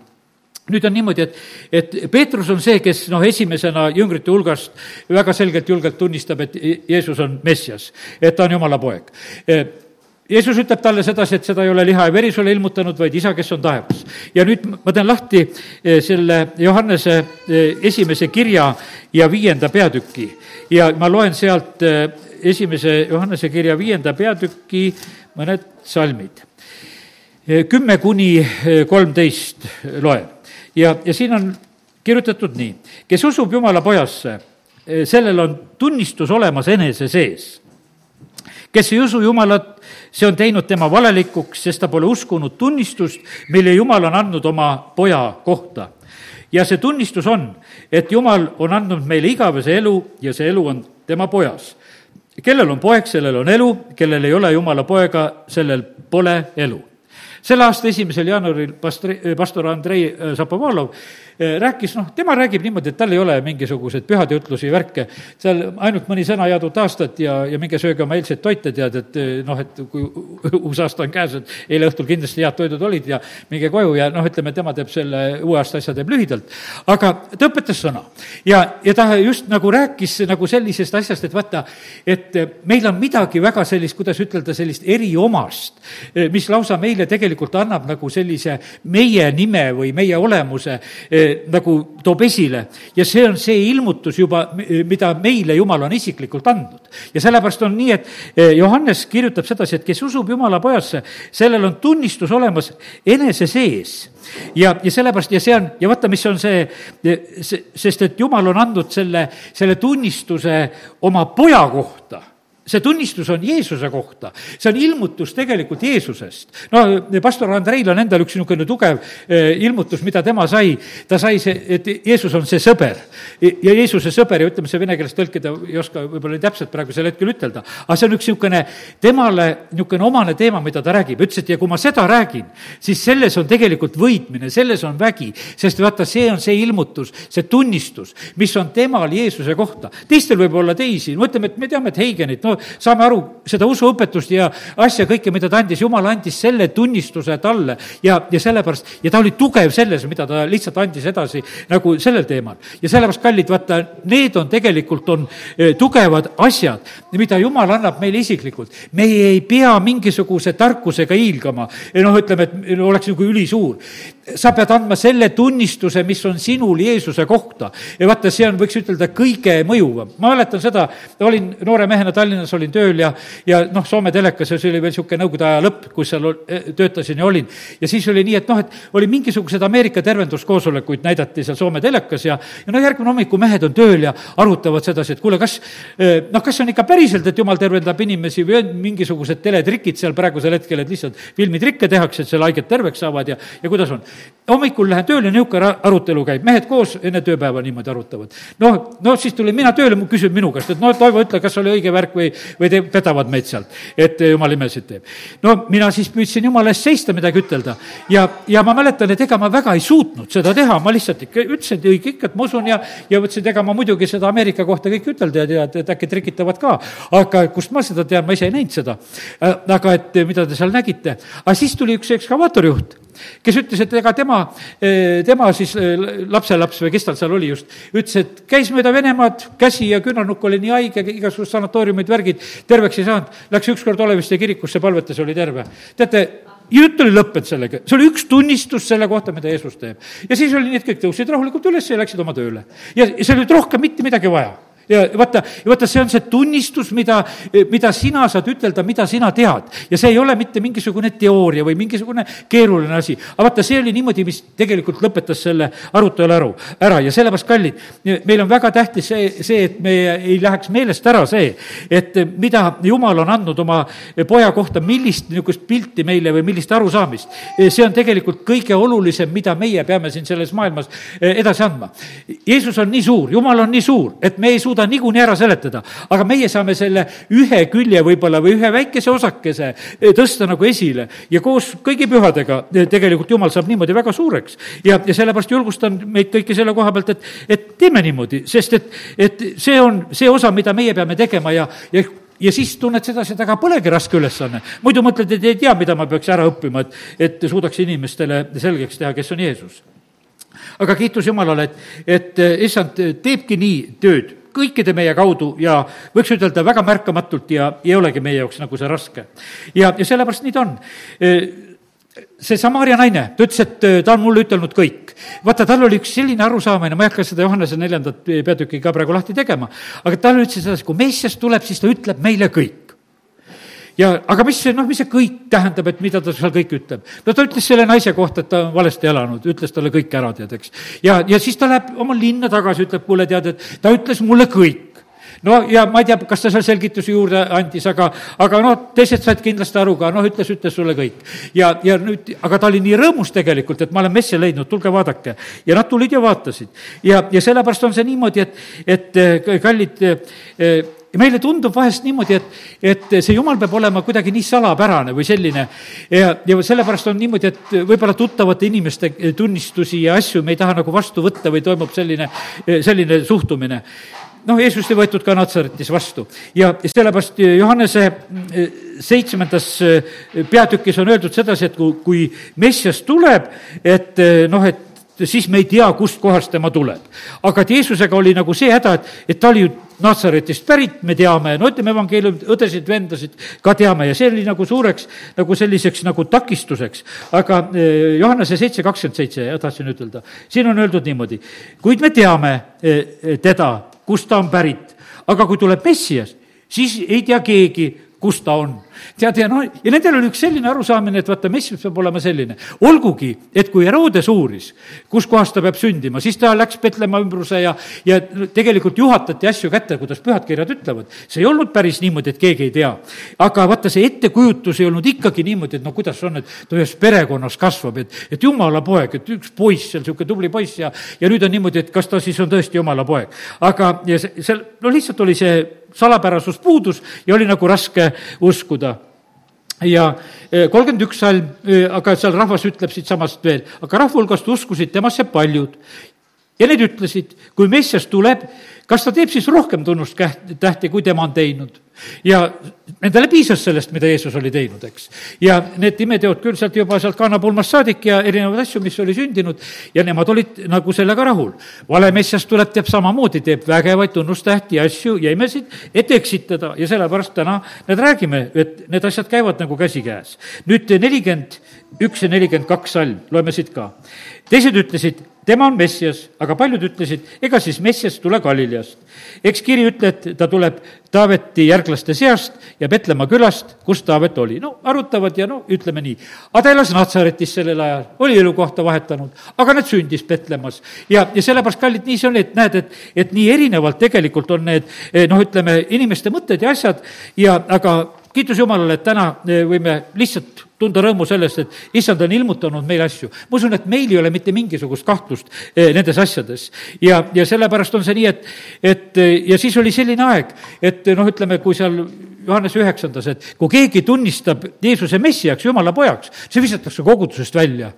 [SPEAKER 1] nüüd on niimoodi, et, et Peetrus on see, kes noh, esimesena jüngrite hulgast väga selgelt, julgelt tunnistab, et Jeesus on Messias, et ta on Jumala poeg Jeesus ütleb talle sedasi, et seda ei ole liha ja veri sulle ilmutanud, vaid isa, kes on taevas. ja nüüd ma teen lahti eh, selle Johannese eh, esimese kirja ja viienda peatüki ja ma loen sealt eh, esimese Johannese kirja viienda peatüki mõned salmid. kümme kuni kolmteist loen ja, ja siin on kirjutatud nii, kes usub Jumala pojasse, sellel on tunnistus olemas enese sees kes ei usu Jumalat, see on teinud tema valelikuks, sest ta pole uskunud tunnistust, mille Jumal on andnud oma poja kohta. ja see tunnistus on, et Jumal on andnud meile igavese elu ja see elu on tema pojas. kellel on poeg, sellel on elu, kellel ei ole Jumala poega, sellel pole elu selle aasta esimesel jaanuaril pastor, pastor Andrei Zapovalov Eh, rääkis, noh, tema räägib niimoodi, et tal ei ole mingisuguseid pühadeütlusi, värke, seal ainult mõni sõnajadu taastad ja, ja minge sööge oma eilseid toite, tead, et eh, noh, et kui uus aasta on käes, et eile õhtul kindlasti head toidud olid ja minge koju ja noh, ütleme, tema teeb selle uue aasta asja teeb lühidalt. aga ta õpetas sõna ja, ja ta just nagu rääkis nagu sellisest asjast, et vaata, et meil on midagi väga sellist, kuidas ütelda, sellist eriomast, eh, mis lausa meile tegelikult annab nagu sellise meie nime või meie olemuse nagu toob esile. Ja see on see ilmutus juba, mida meile Jumal on isiklikult andnud. ja sellepärast on nii, et e, Johannes kirjutab sedasi, et kes usub Jumala pojasse, sellel on tunnistus olemas enese sees. Ja, ja sellepärast, ja see on, ja vaata, mis on see, see, sest et Jumal on andnud selle, selle tunnistuse oma poja kohta see tunnistus on Jeesuse kohta, see on ilmutus tegelikult Jeesusest. no pastor Andreil on endal üks niisugune tugev eh, ilmutus, mida tema sai, ta sai see, et Jeesus on see sõber. ja Jeesuse sõber ja ütleme, see vene keeles tõlkida ei oska võib-olla täpselt praegusel hetkel ütelda, aga see on üks niisugune temale niisugune omane teema, mida ta räägib, ütles, et ja kui ma seda räägin, siis selles on tegelikult võitmine, selles on vägi, sest vaata, see on see ilmutus, see tunnistus, mis on temal Jeesuse kohta. teistel võib olla teisi, no ütleme, et me teame, et Heigenit, no saame aru seda usuõpetust ja asja kõike, mida ta andis, jumal andis selle tunnistuse talle ja, ja sellepärast, ja ta oli tugev selles, mida ta lihtsalt andis edasi nagu sellel teemal. ja sellepärast, kallid, vaata, need on tegelikult, on eh, tugevad asjad, mida jumal annab meile isiklikult. meie ei pea mingisuguse tarkusega hiilgama, noh, ütleme, et oleks nagu ülisuur sa pead andma selle tunnistuse, mis on sinul Jeesuse kohta. ja vaata, see on, võiks ütelda, kõige mõjuvam. ma mäletan seda, olin noore mehena Tallinnas, olin tööl ja, ja noh, Soome telekas ja see oli veel niisugune Nõukogude aja lõpp, kus seal eh, töötasin ja olin. ja siis oli nii, et noh, et oli mingisugused Ameerika tervenduskoosolekuid näidati seal Soome telekas ja, ja no järgmine hommikul mehed on tööl ja arutavad sedasi, et kuule, kas eh, noh, kas on ikka päriselt, et jumal tervendab inimesi või on mingisugused teletrikid seal praegusel hetkel, et lihtsalt filmitrikke tehakse, et seal haiged terveks saavad ja, ja kuidas on hommikul lähen tööle, niisugune arutelu käib, mehed koos enne tööpäeva niimoodi arutavad. noh, no siis tulin mina tööle, küsin minu käest, et no Toivo, ütle, kas oli õige värk või, või te petavad meid sealt, et jumal imesid teeb. no mina siis püüdsin jumala eest seista, midagi ütelda ja, ja ma mäletan, et ega ma väga ei suutnud seda teha, ma lihtsalt ikka ütlesin, et õige ikka, et ma usun ja, ja mõtlesin, et ega ma muidugi seda Ameerika kohta kõik ütelda ja tead, et äkki trikitavad ka. aga kust ma seda tean, ma ise ei näinud seda. Äh, aga et mida te seal nägite, aga siis tuli üks ekskavaatorijuht kes ütles, et ega tema, eh, tema siis eh, lapselaps või kes tal seal oli just, ütles, et käis mööda Venemaad, käsi ja küünarnukk oli nii haige, igasugused sanatooriumid, värgid, terveks ei saanud, läks ükskord Oleviste kirikusse, palvetas, oli terve. teate, jutt oli lõppenud sellega, see oli üks tunnistus selle kohta, mida Jeesus teeb. ja siis oli nii, et kõik tõusid rahulikult üles ja läksid oma tööle. ja seal ei olnud rohkem mitte midagi vaja ja vaata, vaata, see on see tunnistus, mida, mida sina saad ütelda, mida sina tead. ja see ei ole mitte mingisugune teooria või mingisugune keeruline asi. aga vaata, see oli niimoodi, mis tegelikult lõpetas selle arutelu ära, ära ja sellepärast, kallid, meil on väga tähtis see, see, et me ei läheks meelest ära see, et mida Jumal on andnud oma poja kohta, millist niisugust pilti meile või millist arusaamist. see on tegelikult kõige olulisem, mida meie peame siin selles maailmas edasi andma. Jeesus on nii suur, Jumal on nii suur, et me ei suuda suuda niikuinii ära seletada, aga meie saame selle ühe külje võib-olla või ühe väikese osakese eh, tõsta nagu esile ja koos kõigi pühadega eh, tegelikult Jumal saab niimoodi väga suureks. ja, ja sellepärast julgustan meid kõiki selle koha pealt, et, et teeme niimoodi, sest et, et see on see osa, mida meie peame tegema ja, ja ja siis tunned sedasi, et aga polegi raske ülesanne. muidu mõtled, et ei tea, mida ma peaks ära õppima, et, et suudaks inimestele selgeks teha, kes on Jeesus. aga kiitus Jumalale, et, et issand teebki nii tööd kõikide meie kaudu ja võiks ütelda väga märkamatult ja ei olegi meie jaoks nagu see raske. ja, ja sellepärast nii ta on see Samaria naine, ta ütles, et ta on mulle ütelnud kõik. vaata, tal oli üks selline arusaamine, ma ei hakka seda Johannese neljandat peatükki ka praegu lahti tegema, aga talle ütles sedasi, kui Messias tuleb, siis ta ütleb meile kõik ja aga mis see, noh, mis see kõik tähendab, et mida ta seal kõik ütleb? no ta ütles selle naise kohta, et ta on valesti elanud, ütles talle kõik ära, tead, eks. ja, ja siis ta läheb oma linna tagasi, ütleb, kuule, tead, et ta ütles mulle kõik no ja ma ei tea, kas ta seal selgitusi juurde andis, aga, aga noh, teised said kindlasti aru ka, noh, ütles, ütles sulle kõik. ja, ja nüüd, aga ta oli nii rõõmus tegelikult, et ma olen messi leidnud, tulge vaadake. ja nad tulid ja vaatasid. ja, ja sellepärast on see niimoodi, et, et kallid ja meile tundub vahest niimoodi, et, et see jumal peab olema kuidagi nii salapärane või selline. Ja, ja sellepärast on niimoodi, et võib-olla tuttavate inimeste tunnistusi ja asju me ei taha nagu vastu võtta või toimub selline, selline suhtumine. Noh, Jeesust ei võetud ka Natsaretis vastu. Ja sellepärast Johannese seitsmendas peatükis on öeldud sedasi, et kui, kui Messias tuleb, et noh, et siis me ei tea, kustkohast tema tuleb. aga et Jeesusega oli nagu see häda, et, et ta oli ju Natsaretist pärit, me teame, no ütleme, evangeelium, õdesid, vendasid ka teame ja see oli nagu suureks nagu selliseks nagu takistuseks. aga eh, Johannese seitse kakskümmend seitse, tahtsin ütelda, siin on öeldud niimoodi, kuid me teame eh, teda, kust ta on pärit, aga kui tuleb Messias, siis ei tea keegi, kus ta on. Tead, ja noh, ja nendel oli üks selline arusaamine, et vaata, messias peab olema selline. olgugi, et kui Herodes uuris, kus kohas ta peab sündima, siis ta läks Petlemma ümbruse ja, ja tegelikult juhatati asju kätte, kuidas pühad kirjad ütlevad. see ei olnud päris niimoodi, et keegi ei tea. aga vaata, see ettekujutus ei olnud ikkagi niimoodi, et no kuidas on, et ta ühes perekonnas kasvab, et, et jumala poeg, et üks poiss seal, niisugune tubli poiss ja, ja nüüd on niimoodi, et kas ta siis on tõesti jumala poeg. aga, ja see, seal, no lihtsalt oli see salapärasus puudus ja oli nagu raske uskuda. Ja eh, kolmkümmend üks salm, eh, aga seal rahvas ütleb siitsamast veel, aga rahva hulgast uskusid temasse paljud. Ja need ütlesid, kui Messias tuleb, kas ta teeb siis rohkem tunnustähti, kui tema on teinud? ja nendele piisas sellest, mida Jeesus oli teinud, eks. ja need imeteod küll sealt juba sealt kannapulmast saadik ja erinevaid asju, mis oli sündinud, ja nemad olid nagu sellega rahul. vale Messias tuleb, teeb samamoodi, teeb vägevaid tunnustähti ja asju ja imesid, et eksitada ja sellepärast täna need räägime, et need asjad käivad nagu käsikäes. nüüd nelikümmend üks ja nelikümmend kaks salm, loeme siit ka. teised ütlesid, tema on Messias, aga paljud ütlesid, ega siis Messias tule Galileast. eks kiri ütle, et ta tuleb Taaveti järglaste seast ja Petlemma külast, kus Taavet oli. no arutavad ja no ütleme nii. aga ta elas Natsaretis sellel ajal, oli elukohta vahetanud, aga nad sündis Petlemmas. ja, ja sellepärast, kallid, nii see oli, et näed, et, et nii erinevalt tegelikult on need noh, ütleme, inimeste mõtted ja asjad ja aga kiitus Jumalale, et täna eh, võime lihtsalt tunda rõõmu sellest, et issand on ilmutanud meile asju. ma usun, et meil ei ole mitte mingisugust kahtlust eh, nendes asjades. ja, ja sellepärast on see nii, et, et ja siis oli selline aeg, et noh, ütleme, kui seal Johannese üheksandas, et kui keegi tunnistab Jeesuse messiaks, jumala pojaks, see visatakse kogudusest välja.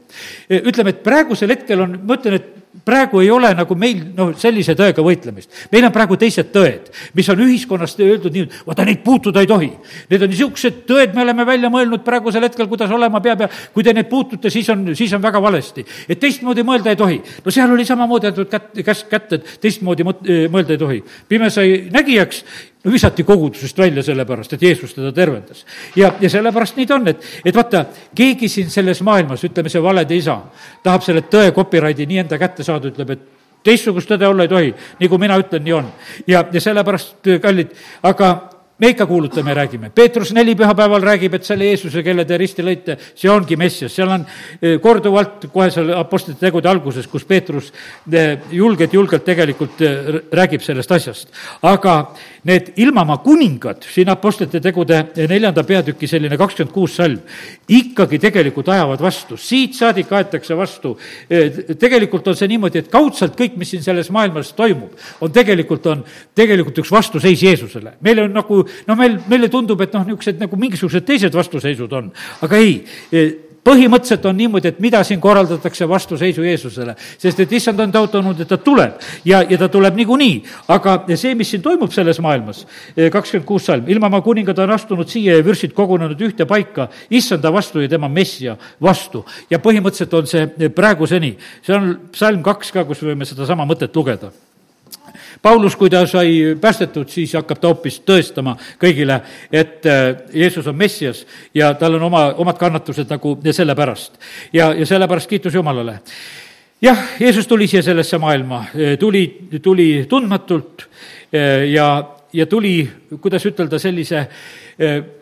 [SPEAKER 1] ütleme, et praegusel hetkel on, ma ütlen, et praegu ei ole nagu meil noh, sellise tõega võitlemist. meil on praegu teised tõed, mis on ühiskonnas öeldud nii, et vaata, neid puutuda ei tohi. Need on niisugused tõed, me oleme välja mõelnud praegusel hetkel, kuidas olema peab ja kui te neid puutute, siis on, siis on väga valesti. et teistmoodi mõelda ei tohi. no seal oli samamoodi antud kätt, käsk kätte, et teistmoodi mõelda ei tohi. pime sai nägijaks visati kogudusest välja sellepärast, et Jeesus teda tervendas. ja, ja sellepärast nii ta on, et, et vaata, keegi siin selles maailmas, ütleme, see valede isa, tahab selle tõe copyrighti nii enda kätte saada, ütleb, et teistsugust tõde olla ei tohi, nii kui mina ütlen, nii on. ja, ja sellepärast, kallid, aga me ikka kuulutame ja räägime. Peetrus neli pühapäeval räägib, et selle Jeesuse, kelle te risti lõite, see ongi Messias, seal on eh, korduvalt kohe seal Apostlite tegude alguses, kus Peetrus eh, julgelt, julgelt tegelikult eh, räägib sellest asjast. aga need ilmamaa kuningad, siin Apostlite tegude neljanda peatüki selline kakskümmend kuus salm, ikkagi tegelikult ajavad vastu, siit saadik aetakse vastu. tegelikult on see niimoodi, et kaudselt kõik, mis siin selles maailmas toimub, on tegelikult, on tegelikult üks vastuseis Jeesusele. meil on nagu noh, meil, meile tundub, et noh, niisugused nagu mingisugused teised vastuseisud on, aga ei põhimõtteliselt on niimoodi, et mida siin korraldatakse vastuseisu Jeesusele, sest et issand on tõotanud, et ta tuleb. Ja, ja ta tuleb niikuinii. aga see, mis siin toimub selles maailmas, eh, kakskümmend kuus salm, ilmamaa kuningad on astunud siia ja vürstid kogunenud ühte paika. Issanda vastu ja tema messia vastu. ja põhimõtteliselt on see praeguseni, see on salm kaks ka, kus võime sedasama mõtet lugeda Paulus, kui ta sai päästetud, siis hakkab ta hoopis tõestama kõigile, et äh, Jeesus on Messias ja tal on oma, omad kannatused nagu sellepärast. ja, ja sellepärast kiitus Jumalale. jah, Jeesus tuli siia sellesse maailma, tuli, tuli tundmatult äh, ja, ja tuli, kuidas ütelda, sellise äh,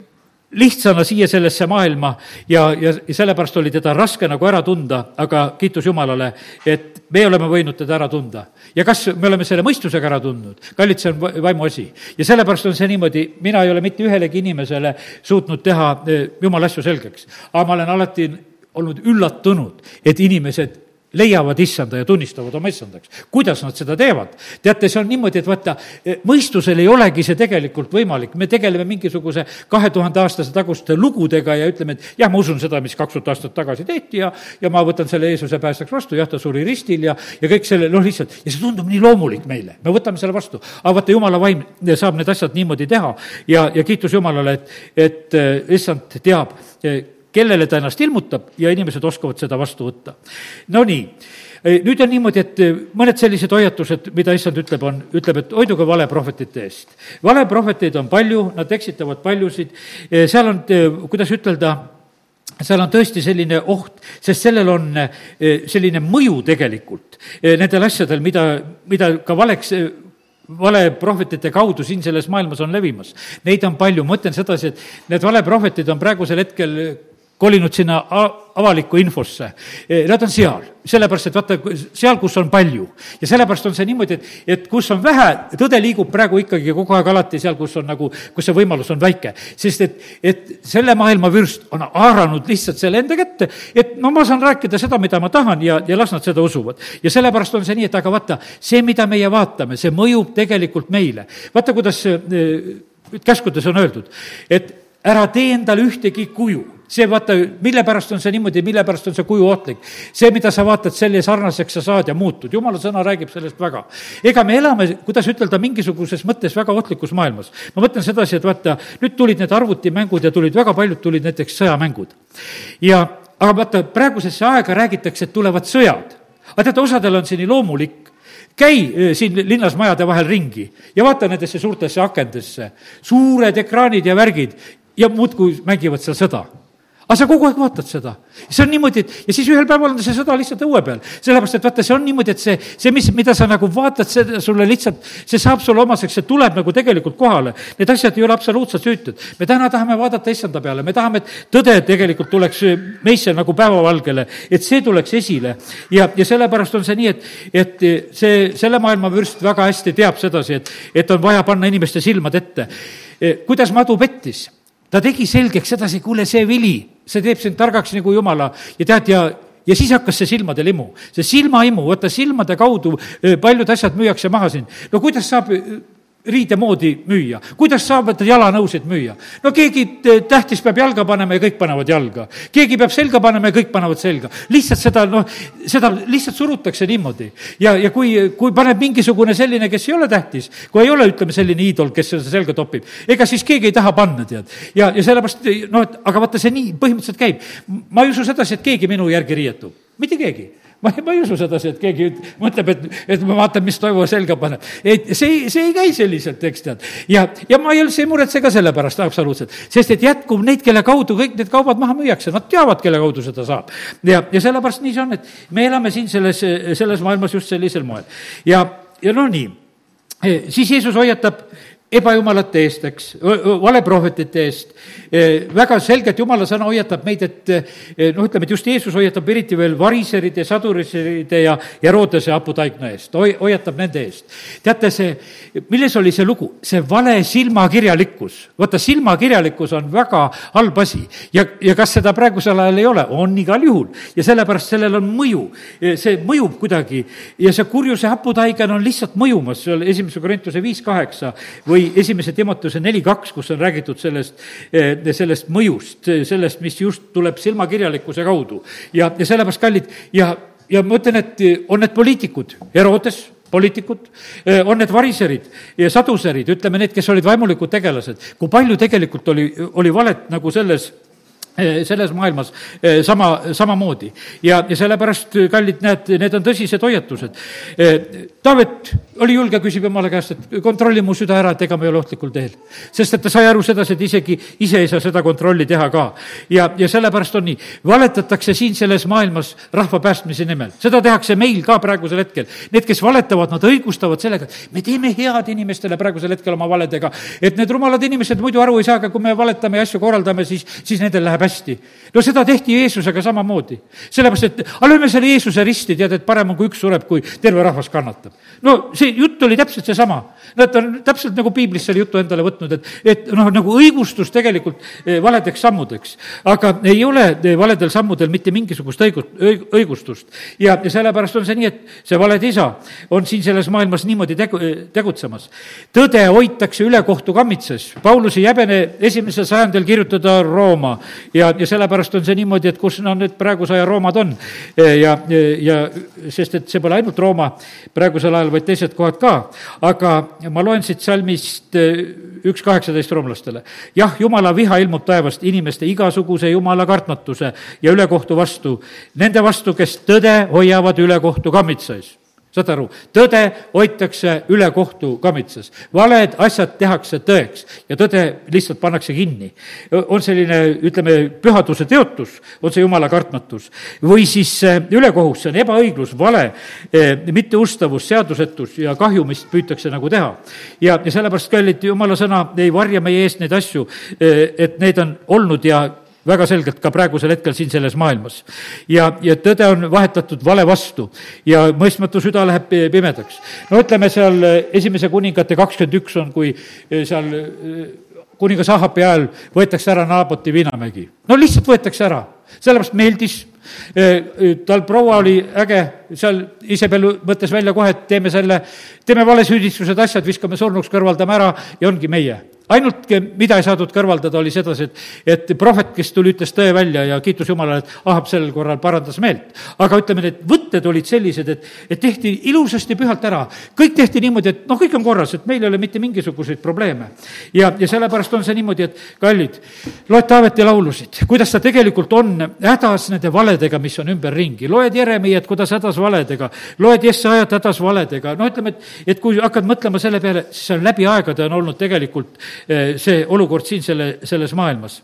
[SPEAKER 1] lihtsana siia sellesse maailma ja, ja, sellepärast oli teda raske nagu ära tunda, aga kiitus Jumalale, et me oleme võinud teda ära tunda. ja kas me oleme selle mõistusega ära tundnud? kallid, see on vaimu asi. ja sellepärast on see niimoodi, mina ei ole mitte ühelegi inimesele suutnud teha eh, jumala asju selgeks, aga ma olen alati olnud üllatunud, et inimesed leiavad issanda ja tunnistavad oma issandaks. kuidas nad seda teevad? teate, see on niimoodi, et vaata, mõistusel ei olegi see tegelikult võimalik, me tegeleme mingisuguse kahe tuhande aastase taguste lugudega ja ütleme, et jah, ma usun seda, mis kaks tuhat aastat tagasi tehti ja, ja ma võtan selle Jeesuse päästjaks vastu, jah, ta suri ristil ja, ja kõik selle, noh, lihtsalt, ja see tundub nii loomulik meile, me võtame selle vastu. aga vaata, jumala vaim saab need asjad niimoodi teha ja, ja kiitus Jumalale, et, et issand teab, kellele ta ennast ilmutab ja inimesed oskavad seda vastu võtta. Nonii, nüüd on niimoodi, et mõned sellised hoiatused, mida issand ütleb, on, ütleb, et hoiduge valeprohvetite eest. valeprohveteid on palju, nad eksitavad paljusid, seal on, kuidas ütelda, seal on tõesti selline oht, sest sellel on selline mõju tegelikult nendel asjadel, mida, mida ka valeks valeprohvetite kaudu siin selles maailmas on levimas. Neid on palju, ma ütlen sedasi, et need valeprohvetid on praegusel hetkel kolinud sinna avalikku infosse. E, nad on seal, sellepärast et vaata, seal, kus on palju. ja sellepärast on see niimoodi, et, et kus on vähe, tõde liigub praegu ikkagi kogu aeg alati seal, kus on nagu, kus see võimalus on väike. sest et, et selle maailma vürst on haaranud lihtsalt selle enda kätte, et no ma saan rääkida seda, mida ma tahan ja, ja las nad seda usuvad. ja sellepärast on see nii, et aga vaata, see, mida meie vaatame, see mõjub tegelikult meile. vaata, kuidas e, käskudes on öeldud, et ära tee endale ühtegi kuju see vaata, mille pärast on see niimoodi, mille pärast on see kuju ohtlik. see, mida sa vaatad, selle sarnaseks sa saad ja muutud, jumala sõna räägib sellest väga. ega me elame, kuidas ütelda, mingisuguses mõttes väga ohtlikus maailmas. ma mõtlen sedasi, et vaata, nüüd tulid need arvutimängud ja tulid väga paljud, tulid näiteks sõjamängud. ja, aga vaata, praegusesse aega räägitakse, et tulevad sõjad. aga teate, osadel on see nii loomulik, käi siin linnas majade vahel ringi ja vaata nendesse suurtesse akendesse, suured ekraanid ja värgid ja muudkui mängivad seal sõda aga sa kogu aeg vaatad seda. see on niimoodi, et ja siis ühel päeval on see sõda lihtsalt õue peal. sellepärast, et vaata, see on niimoodi, et see, see, mis, mida sa nagu vaatad, see sulle lihtsalt, see saab sulle omaseks, see tuleb nagu tegelikult kohale. Need asjad ei ole absoluutselt süütud. me täna tahame vaadata issanda peale, me tahame, et tõde tegelikult tuleks meisse nagu päevavalgele, et see tuleks esile. ja, ja sellepärast on see nii, et, et see, selle maailma vürst väga hästi teab sedasi, et, et on vaja panna inimeste silmad ette. kuidas madu pettis? ta tegi selgeks sedasi, kuule, see vili, see teeb sind targaks nagu jumala ja tead, ja ja siis hakkas see silmade limu, see silmaimu, vaata silmade kaudu paljud asjad müüakse maha siin. no kuidas saab riidemoodi müüa, kuidas saavad jalanõusid müüa? no keegi tähtis peab jalga panema ja kõik panevad jalga. keegi peab selga panema ja kõik panevad selga. lihtsalt seda, noh, seda lihtsalt surutakse niimoodi. ja, ja kui, kui paneb mingisugune selline, kes ei ole tähtis, kui ei ole, ütleme, selline iidol, kes seda selga topib, ega siis keegi ei taha panna, tead. ja, ja sellepärast, noh, et aga vaata, see nii põhimõtteliselt käib. ma ei usu sedasi, et keegi minu järgi riietub, mitte keegi ma, ma ei usu sedasi, et keegi mõtleb, et, et ma vaatan, mis toivu selga paneb. et see, see ei käi selliselt, eks tead. ja, ja ma ei üldse ei muretse ka selle pärast absoluutselt, sest et jätkub neid, kelle kaudu kõik need kaubad maha müüakse, nad teavad, kelle kaudu seda saab. ja, ja sellepärast nii see on, et me elame siin selles, selles maailmas just sellisel moel. ja, ja no nii, siis Jeesus hoiatab ebajumalate eest, eks, valeprohvetite eest. E, väga selgelt jumala sõna hoiatab meid, et e, noh, ütleme, et just Jeesus hoiatab eriti veel variseride, sadurite ja Herodese haputaigna eest, hoiatab nende eest. teate, see, milles oli see lugu? see vale silmakirjalikkus. vaata, silmakirjalikkus on väga halb asi ja, ja kas seda praegusel ajal ei ole? on igal juhul. ja sellepärast sellel on mõju. E, see mõjub kuidagi ja see kurjuse haputaigen on lihtsalt mõjumas, seal esimese Korintuse viis kaheksa või või esimese Timotuse neli kaks, kus on räägitud sellest, eh, sellest mõjust, sellest, mis just tuleb silmakirjalikkuse kaudu. ja, ja sellepärast, kallid, ja, ja ma ütlen, et on need poliitikud, Herodes, poliitikud, eh, on need variserid ja saduserid, ütleme need, kes olid vaimulikud tegelased, kui palju tegelikult oli, oli valet nagu selles Eh, selles maailmas eh, sama, samamoodi. ja, ja sellepärast, eh, kallid, näed, need on tõsised hoiatused. Taavet oli julge, küsib jumala käest, et kontrolli mu süda ära, et ega ma ei ole ohtlikul teel. sest et ta sai aru sedasi, et isegi ise ei saa seda kontrolli teha ka. ja, ja sellepärast on nii, valetatakse siin selles maailmas rahva päästmise nimel. seda tehakse meil ka praegusel hetkel. Need, kes valetavad, nad õigustavad sellega, et me teeme head inimestele praegusel hetkel oma valedega. et need rumalad inimesed muidu aru ei saa, aga kui me valetame ja asju korraldame, siis, siis nendel läheb hästi. no seda tehti Jeesusega samamoodi. sellepärast, et aga lööme selle Jeesuse risti, tead, et parem on, kui üks sureb, kui terve rahvas kannatab. no see jutt oli täpselt seesama. Nad on täpselt nagu piiblis selle jutu endale võtnud, et, et noh, nagu õigustus tegelikult eh, valedeks sammudeks. aga ei ole eh, valedel sammudel mitte mingisugust õigu-, õigustust. ja, ja sellepärast on see nii, et see valede isa on siin selles maailmas niimoodi tegu, tegutsemas. tõde hoitakse ülekohtu kammitses. Paulus ei häbene esimesel sajandil kirjutada Rooma ja, ja sellepärast on see niimoodi, et kus no need praeguse aja Roomad on. ja, ja sest et see pole ainult Rooma praegusel ajal, vaid teised kohad ka. aga ma loen siit salmist eh, üks kaheksateist roomlastele. jah, jumala viha ilmub taevast inimeste igasuguse jumala kartmatuse ja ülekohtu vastu, nende vastu, kes tõde hoiavad ülekohtu kammitses saad aru, tõde hoitakse ülekohtu kammitses, valed asjad tehakse tõeks ja tõde lihtsalt pannakse kinni. on selline, ütleme, pühaduse teotus, on see jumala kartmatus, või siis ülekohus, see on ebaõiglus, vale, eh, mitteustavus, seadusetus ja kahju, mis püütakse nagu teha. ja, ja sellepärast, kallid, jumala sõna ei varja meie eest neid asju, eh, et need on olnud ja väga selgelt ka praegusel hetkel siin selles maailmas. ja, ja tõde on vahetatud vale vastu ja mõistmatu süda läheb pimedaks. no ütleme seal esimese kuningate kakskümmend üks on, kui eh, seal eh, kuningas Ahabi ajal võetakse ära Naaboti viinamägi. no lihtsalt võetakse ära, sellepärast meeldis eh, tal proua oli äge, seal Isabel mõtles välja kohe, et teeme selle, teeme valesüüdistused, asjad, viskame surnuks, kõrvaldame ära ja ongi meie ainult, mida ei saadud kõrvaldada, oli sedasi, et, et prohvet, kes tuli, ütles tõe välja ja kiitus Jumalale, et Ahab sel korral parandas meelt. aga ütleme, need võtted olid sellised, et, et tehti ilusasti pühalt ära. kõik tehti niimoodi, et noh, kõik on korras, et meil ei ole mitte mingisuguseid probleeme. ja, ja sellepärast on see niimoodi, et kallid, loed Taaveti laulusid, kuidas ta tegelikult on hädas nende valedega, mis on ümberringi. loed Jeremiat, kuidas hädas valedega, loed Jessajat hädas valedega, no ütleme, et, et kui hakkad mõtlema selle peale, siis see on läbi aegade on olnud tegelikult see olukord siin selle, selles maailmas.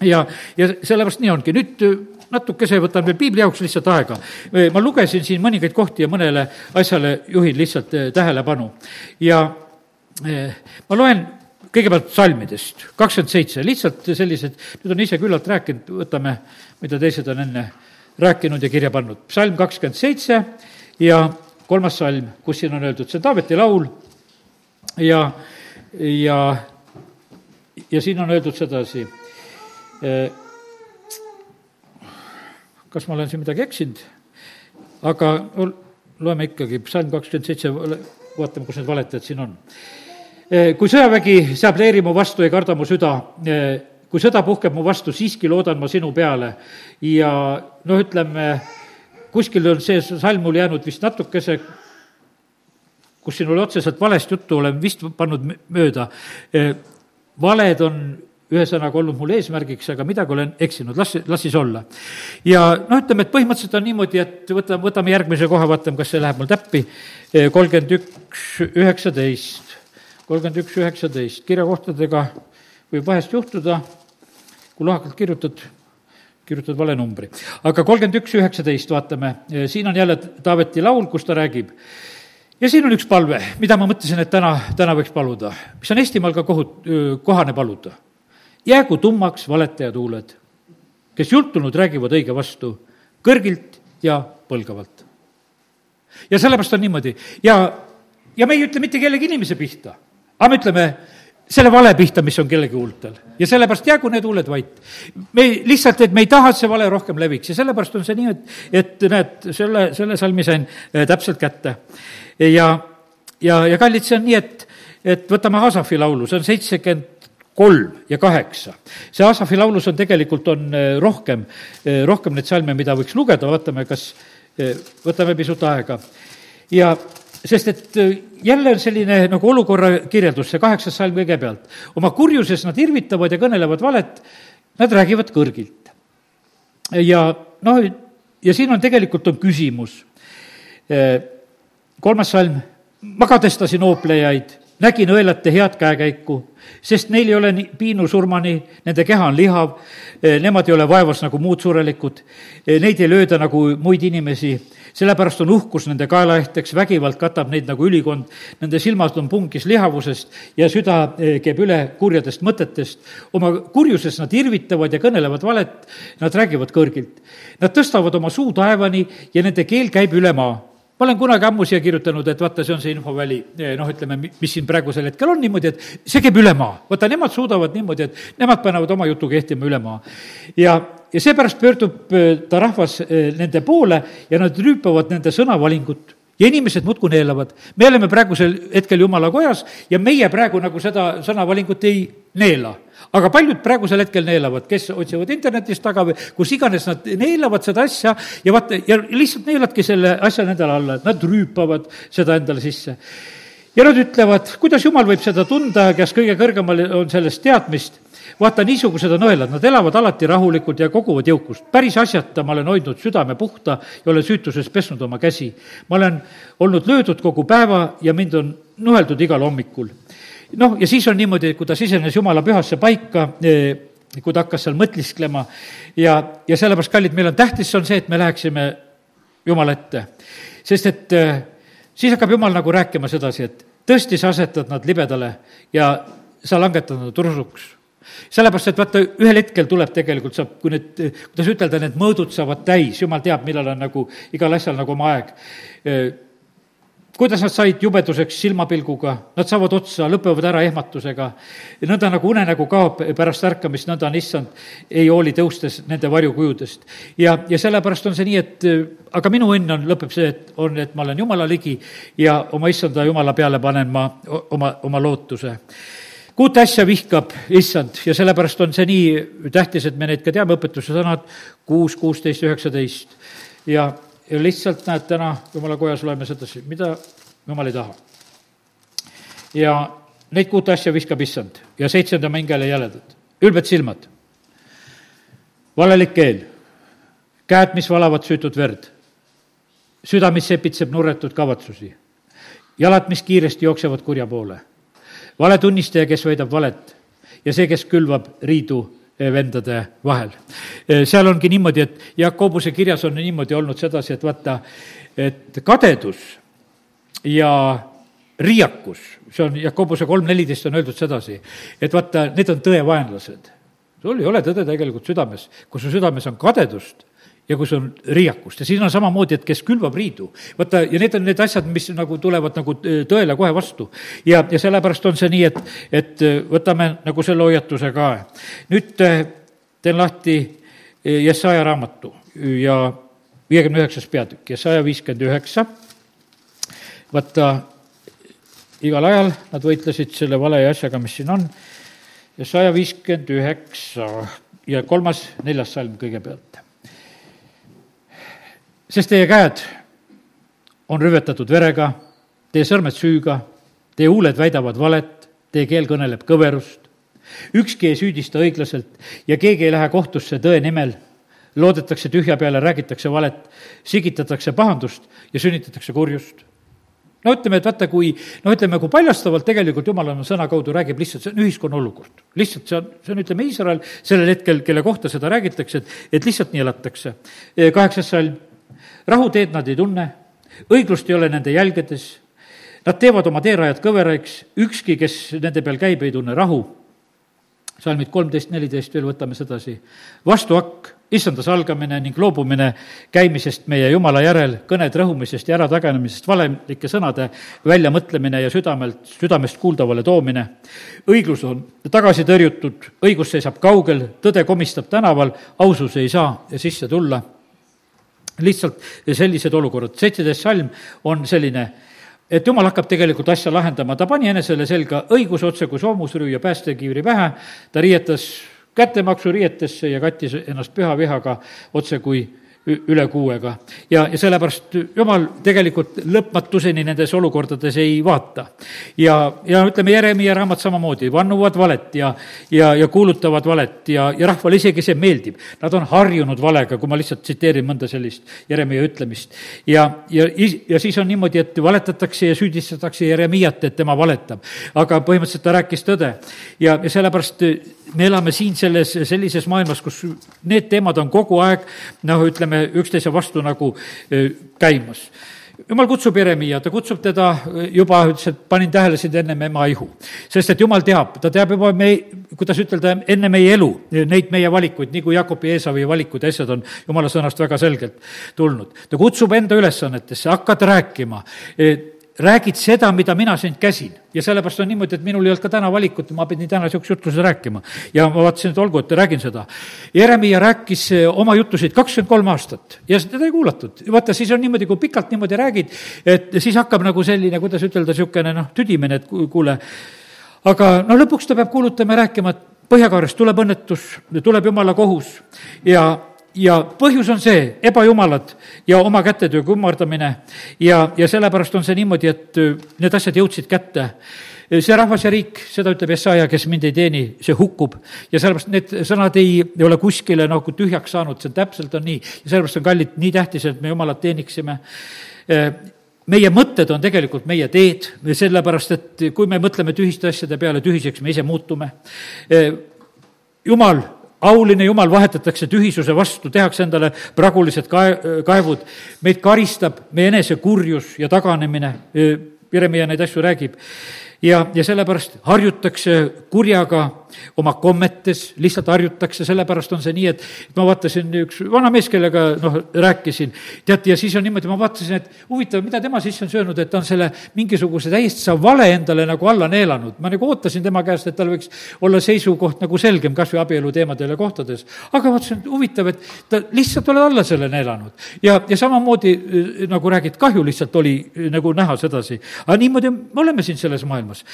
[SPEAKER 1] ja, ja sellepärast nii ongi, nüüd eh, natukese võtan veel piibli jaoks lihtsalt aega. Eh, ma lugesin siin mõningaid kohti ja mõnele asjale juhin lihtsalt tähelepanu. ja ma loen kõigepealt salmidest, kakskümmend seitse, lihtsalt sellised, nüüd on ise küllalt rääkinud, võtame, mida teised on enne rääkinud ja kirja pannud. psalm kakskümmend seitse ja kolmas salm, kus siin on öeldud, see on Taaveti laul ja, ja ja siin on öeldud sedasi, eh, kas ma olen siin midagi eksinud, aga loeme ikkagi, psalm kakskümmend seitse, vaatame, kus need valetajad siin on. Eh, kui sõjavägi seab leeri mu vastu, ei karda mu süda, eh, kui sõda puhkeb mu vastu, siiski loodan ma sinu peale. Ja noh, ütleme, kuskil on see salm mul jäänud vist natukese kus siin oli otseselt valest juttu, olen vist pannud mööda valed on ühesõnaga olnud mul eesmärgiks, aga midagi olen eksinud, las, las siis olla. ja noh, ütleme, et põhimõtteliselt on niimoodi, et võtame, võtame järgmise koha, vaatame, kas see läheb mul täppi, kolmkümmend üks, üheksateist, kolmkümmend üks, üheksateist, kirjakohtadega võib vahest juhtuda, kui lohakalt kirjutad, kirjutad vale numbri. aga kolmkümmend üks, üheksateist, vaatame, siin on jälle Taaveti laul, kus ta räägib ja siin on üks palve, mida ma mõtlesin, et täna, täna võiks paluda, mis on Eestimaal ka kohut-, kohane paluda. jäägu tummaks valetaja tuuled, kes jultunud räägivad õige vastu, kõrgilt ja põlgavalt. ja sellepärast on niimoodi ja, ja me ei ütle mitte kellegi inimese pihta, aga me ütleme selle vale pihta, mis on kellegi huultel. ja sellepärast jäägu need huuled vait. me lihtsalt, et me ei taha, et see vale rohkem leviks ja sellepärast on see nii, et, et näed, selle, selle salmi sain äh, täpselt kätte ja, ja, ja kallid, see on nii, et, et võtame Asafi laulu, see on seitsekümmend kolm ja kaheksa. see Asafi laulus on tegelikult, on eh, rohkem, eh, rohkem neid salme, mida võiks lugeda, vaatame, kas, võtame pisut aega. ja sest et jälle on selline nagu olukorra kirjeldus, see kaheksas salm kõigepealt. oma kurjuses nad irvitavad ja kõnelevad valet nad räägivad kõrgilt. ja noh, ja siin on tegelikult on küsimus. kolmas salm, ma kadestasin hooplejaid nägin õelate head käekäiku, sest neil ei ole nii piinusurmani, nende keha on lihav, eh, nemad ei ole vaevas nagu muud surelikud, eh, neid ei lööda nagu muid inimesi, sellepärast on uhkus nende kaelaehteks, vägivald katab neid nagu ülikond, nende silmad on pungis lihavusest ja süda eh, käib üle kurjadest mõtetest. oma kurjuses nad irvitavad ja kõnelevad valet, nad räägivad kõrgilt. Nad tõstavad oma suu taevani ja nende keel käib üle maa ma olen kunagi ammu siia kirjutanud, et vaata, see on see infoväli, eh, noh, ütleme, mis siin praegusel hetkel on niimoodi, et see käib üle maa. vaata, nemad suudavad niimoodi, et nemad panevad oma jutu kehtima üle maa. ja, ja seepärast pöördub eh, ta rahvas eh, nende poole ja nad rüüpavad nende sõnavalingut ja inimesed muudkui neelavad. me oleme praegusel hetkel jumala kojas ja meie praegu nagu seda sõnavalingut ei neela aga paljud praegusel hetkel neelavad, kes otsivad internetist taga või kus iganes, nad neelavad seda asja ja vaata, ja lihtsalt neeladki selle asja nendele alla, et nad rüüpavad seda endale sisse. ja nad ütlevad, kuidas jumal võib seda tunda, kes kõige kõrgemal on sellest teadmist vaata, niisugused on õelad, nad elavad alati rahulikult ja koguvad jõukust. päris asjata ma olen hoidnud südame puhta ja olen süütuses pesnud oma käsi. ma olen olnud löödud kogu päeva ja mind on nuheldud igal hommikul noh, ja siis on niimoodi, kui ta sisenes jumala pühasse paika, e, kui ta hakkas seal mõtisklema ja, ja sellepärast, kallid, meil on tähtis, on see, et me läheksime Jumala ette. sest et e, siis hakkab Jumal nagu rääkima sedasi, et tõesti, sa asetad nad libedale ja sa langetad nad rusuks sellepärast, et vaata, ühel hetkel tuleb tegelikult, saab, kui need, kuidas ütelda, need mõõdud saavad täis, jumal teab, millal on nagu igal asjal nagu oma aeg. E, kuidas nad said jubeduseks silmapilguga, nad saavad otsa, lõpevad ära ehmatusega. nõnda nagu unenägu kaob pärast ärkamist, nõnda on issand, ei hooli tõustes nende varjukujudest. ja, ja sellepärast on see nii, et aga minu õnn on, lõpeb see, et on, et ma olen jumala ligi ja oma issanda jumala peale panen ma oma, oma lootuse kuut asja vihkab issand ja sellepärast on see nii tähtis, et me neid ka teame, õpetuse sõnad kuus, kuusteist, üheksateist ja ja lihtsalt näed, täna jumala kojas loeme sedasi, mida jumal ei taha. ja neid kuut asja viskab issand. Ja seitsmenda mängele jäledad, ülbed silmad, valelik keel, käed, mis valavad süütut verd, süda, mis sepitseb nurretud kavatsusi, jalad, mis kiiresti jooksevad kurja poole, valetunnistaja, kes väidab valet. Ja see, kes külvab riidu vendade vahel. Eh, seal ongi niimoodi, et Jakobuse kirjas on niimoodi olnud sedasi, et vaata, et kadedus ja riiakus, see on Jakobuse kolm neliteist on öeldud sedasi, et vaata, need on tõevaenlased. sul ei ole tõde tegelikult südames, kui su südames on kadedust, ja kus on riiakust ja siin on samamoodi, et kes külvab riidu. vaata, ja need on need asjad, mis nagu tulevad nagu äh, tõele kohe vastu. ja, ja sellepärast on see nii, et, et äh, võtame nagu selle hoiatuse ka. nüüd äh, teen lahti Jesaja raamatu ja viiekümne üheksas peatükk, Jesaja viiskümmend üheksa. vaata, igal ajal nad võitlesid selle vale asjaga, mis siin on. Jesaja viiskümmend üheksa ja kolmas, neljas salm kõigepealt sest teie käed on rüvetatud verega, teie sõrmed süüga, teie huuled väidavad valet, teie keel kõneleb kõverust. ükski ei süüdista õiglaselt ja keegi ei lähe kohtusse tõe nimel. loodetakse tühja peale, räägitakse valet, sigitatakse pahandust ja sünnitatakse kurjust no ütleme, et vaata, kui noh, ütleme, kui paljastavalt tegelikult Jumal oma sõna kaudu räägib lihtsalt, see on ühiskonna olukord. lihtsalt see on, see on, ütleme, Iisrael sellel hetkel, kelle kohta seda räägitakse, et, et lihtsalt nii elatakse. kaheksas salm rahuteed nad ei tunne, õiglust ei ole nende jälgedes, nad teevad oma teerajad kõveraiks, ükski, kes nende peal käib, ei tunne rahu. salmid kolmteist, neliteist veel võtame sedasi. vastuhakk, issanda salgamine ning loobumine käimisest meie Jumala järel, kõned rõhumisest ja äratagenemisest, valemlike sõnade väljamõtlemine ja südamelt, südamest kuuldavale toomine. õiglus on tagasi tõrjutud, õigus seisab kaugel, tõde komistab tänaval, ausus ei saa sisse tulla lihtsalt sellised olukorrad, seitseteist salm on selline, et jumal hakkab tegelikult asja lahendama, ta pani enesele selga õiguse otse kui soomusrüü ja päästekiivri pähe, ta riietas kättemaksu riietesse ja kattis ennast püha vihaga otse kui üle kuuega. ja, ja sellepärast jumal tegelikult lõpmatuseni nendes olukordades ei vaata. ja, ja ütleme, Jeremiah raamat samamoodi, vannuvad valet ja, ja, ja kuulutavad valet ja, ja rahvale isegi see meeldib. Nad on harjunud valega, kui ma lihtsalt tsiteerin mõnda sellist Jeremiah ütlemist. ja, ja, ja siis on niimoodi, et valetatakse ja süüdistatakse Jeremiat, et tema valetab. aga põhimõtteliselt ta rääkis tõde ja, ja sellepärast me elame siin selles, sellises maailmas, kus need teemad on kogu aeg noh, ütleme üksteise vastu nagu käimas jumal kutsub Jeremiah, ta kutsub teda juba, ütles, et panin tähele sind ennem ema ihu. sest et jumal teab, ta teab juba me, kuidas ütelda, enne meie elu, neid meie valikuid, nii kui Jakobi ja Eesavi valikud ja asjad on jumala sõnast väga selgelt tulnud. ta kutsub enda ülesannetesse, hakkad rääkima räägid seda, mida mina sind käsin. ja sellepärast on niimoodi, et minul ei olnud ka täna valikut, ma pidin täna niisuguse jutluse rääkima. ja ma vaatasin, et olgu, et räägin seda. Jeremiah rääkis eh, oma jutusid kakskümmend kolm aastat ja teda ei kuulatud. vaata, siis on niimoodi, kui pikalt niimoodi räägid, et siis hakkab nagu selline, kuidas ütelda, niisugune noh, tüdimine, et kuule, aga no lõpuks ta peab kuulutama ja rääkima, et põhjakaarest tuleb õnnetus, tuleb jumala kohus ja ja põhjus on see, ebajumalad ja oma kätetöö kummardamine ja, ja sellepärast on see niimoodi, et äh, need asjad jõudsid kätte see rahvas ja riik, seda ütleb Jesaja, kes mind ei teeni, see hukkub. ja sellepärast need sõnad ei, ei ole kuskile nagu tühjaks saanud, see täpselt on nii. ja sellepärast on kallid nii tähtis, et me Jumalat teeniksime. Äh, meie mõtted on tegelikult meie teed, sellepärast et kui me mõtleme tühiste asjade peale, tühiseks me ise muutume. Äh, jumal auline Jumal vahetatakse tühisuse vastu, tehakse endale pragulised kae-, kaevud, meid karistab meie enese kurjus ja taganemine, Jeremiah neid asju räägib. Ja, ja sellepärast harjutakse kurjaga oma kommetes, lihtsalt harjutakse, sellepärast on see nii, et ma vaatasin, üks vana mees, kellega noh, rääkisin, teate, ja siis on niimoodi, ma vaatasin, et huvitav, mida tema sisse on söönud, et ta on selle mingisuguse täiesti vale endale nagu alla neelanud. ma nagu ootasin tema käest, et tal võiks olla seisukoht nagu selgem, kas või abielu teemadel ja kohtades. aga vaatasin, et huvitav, et ta lihtsalt oled alla selle neelanud. ja, ja samamoodi nagu räägid, kahju lihtsalt oli nagu näha sedasi. aga niimoodi me oleme siin selles maailmas.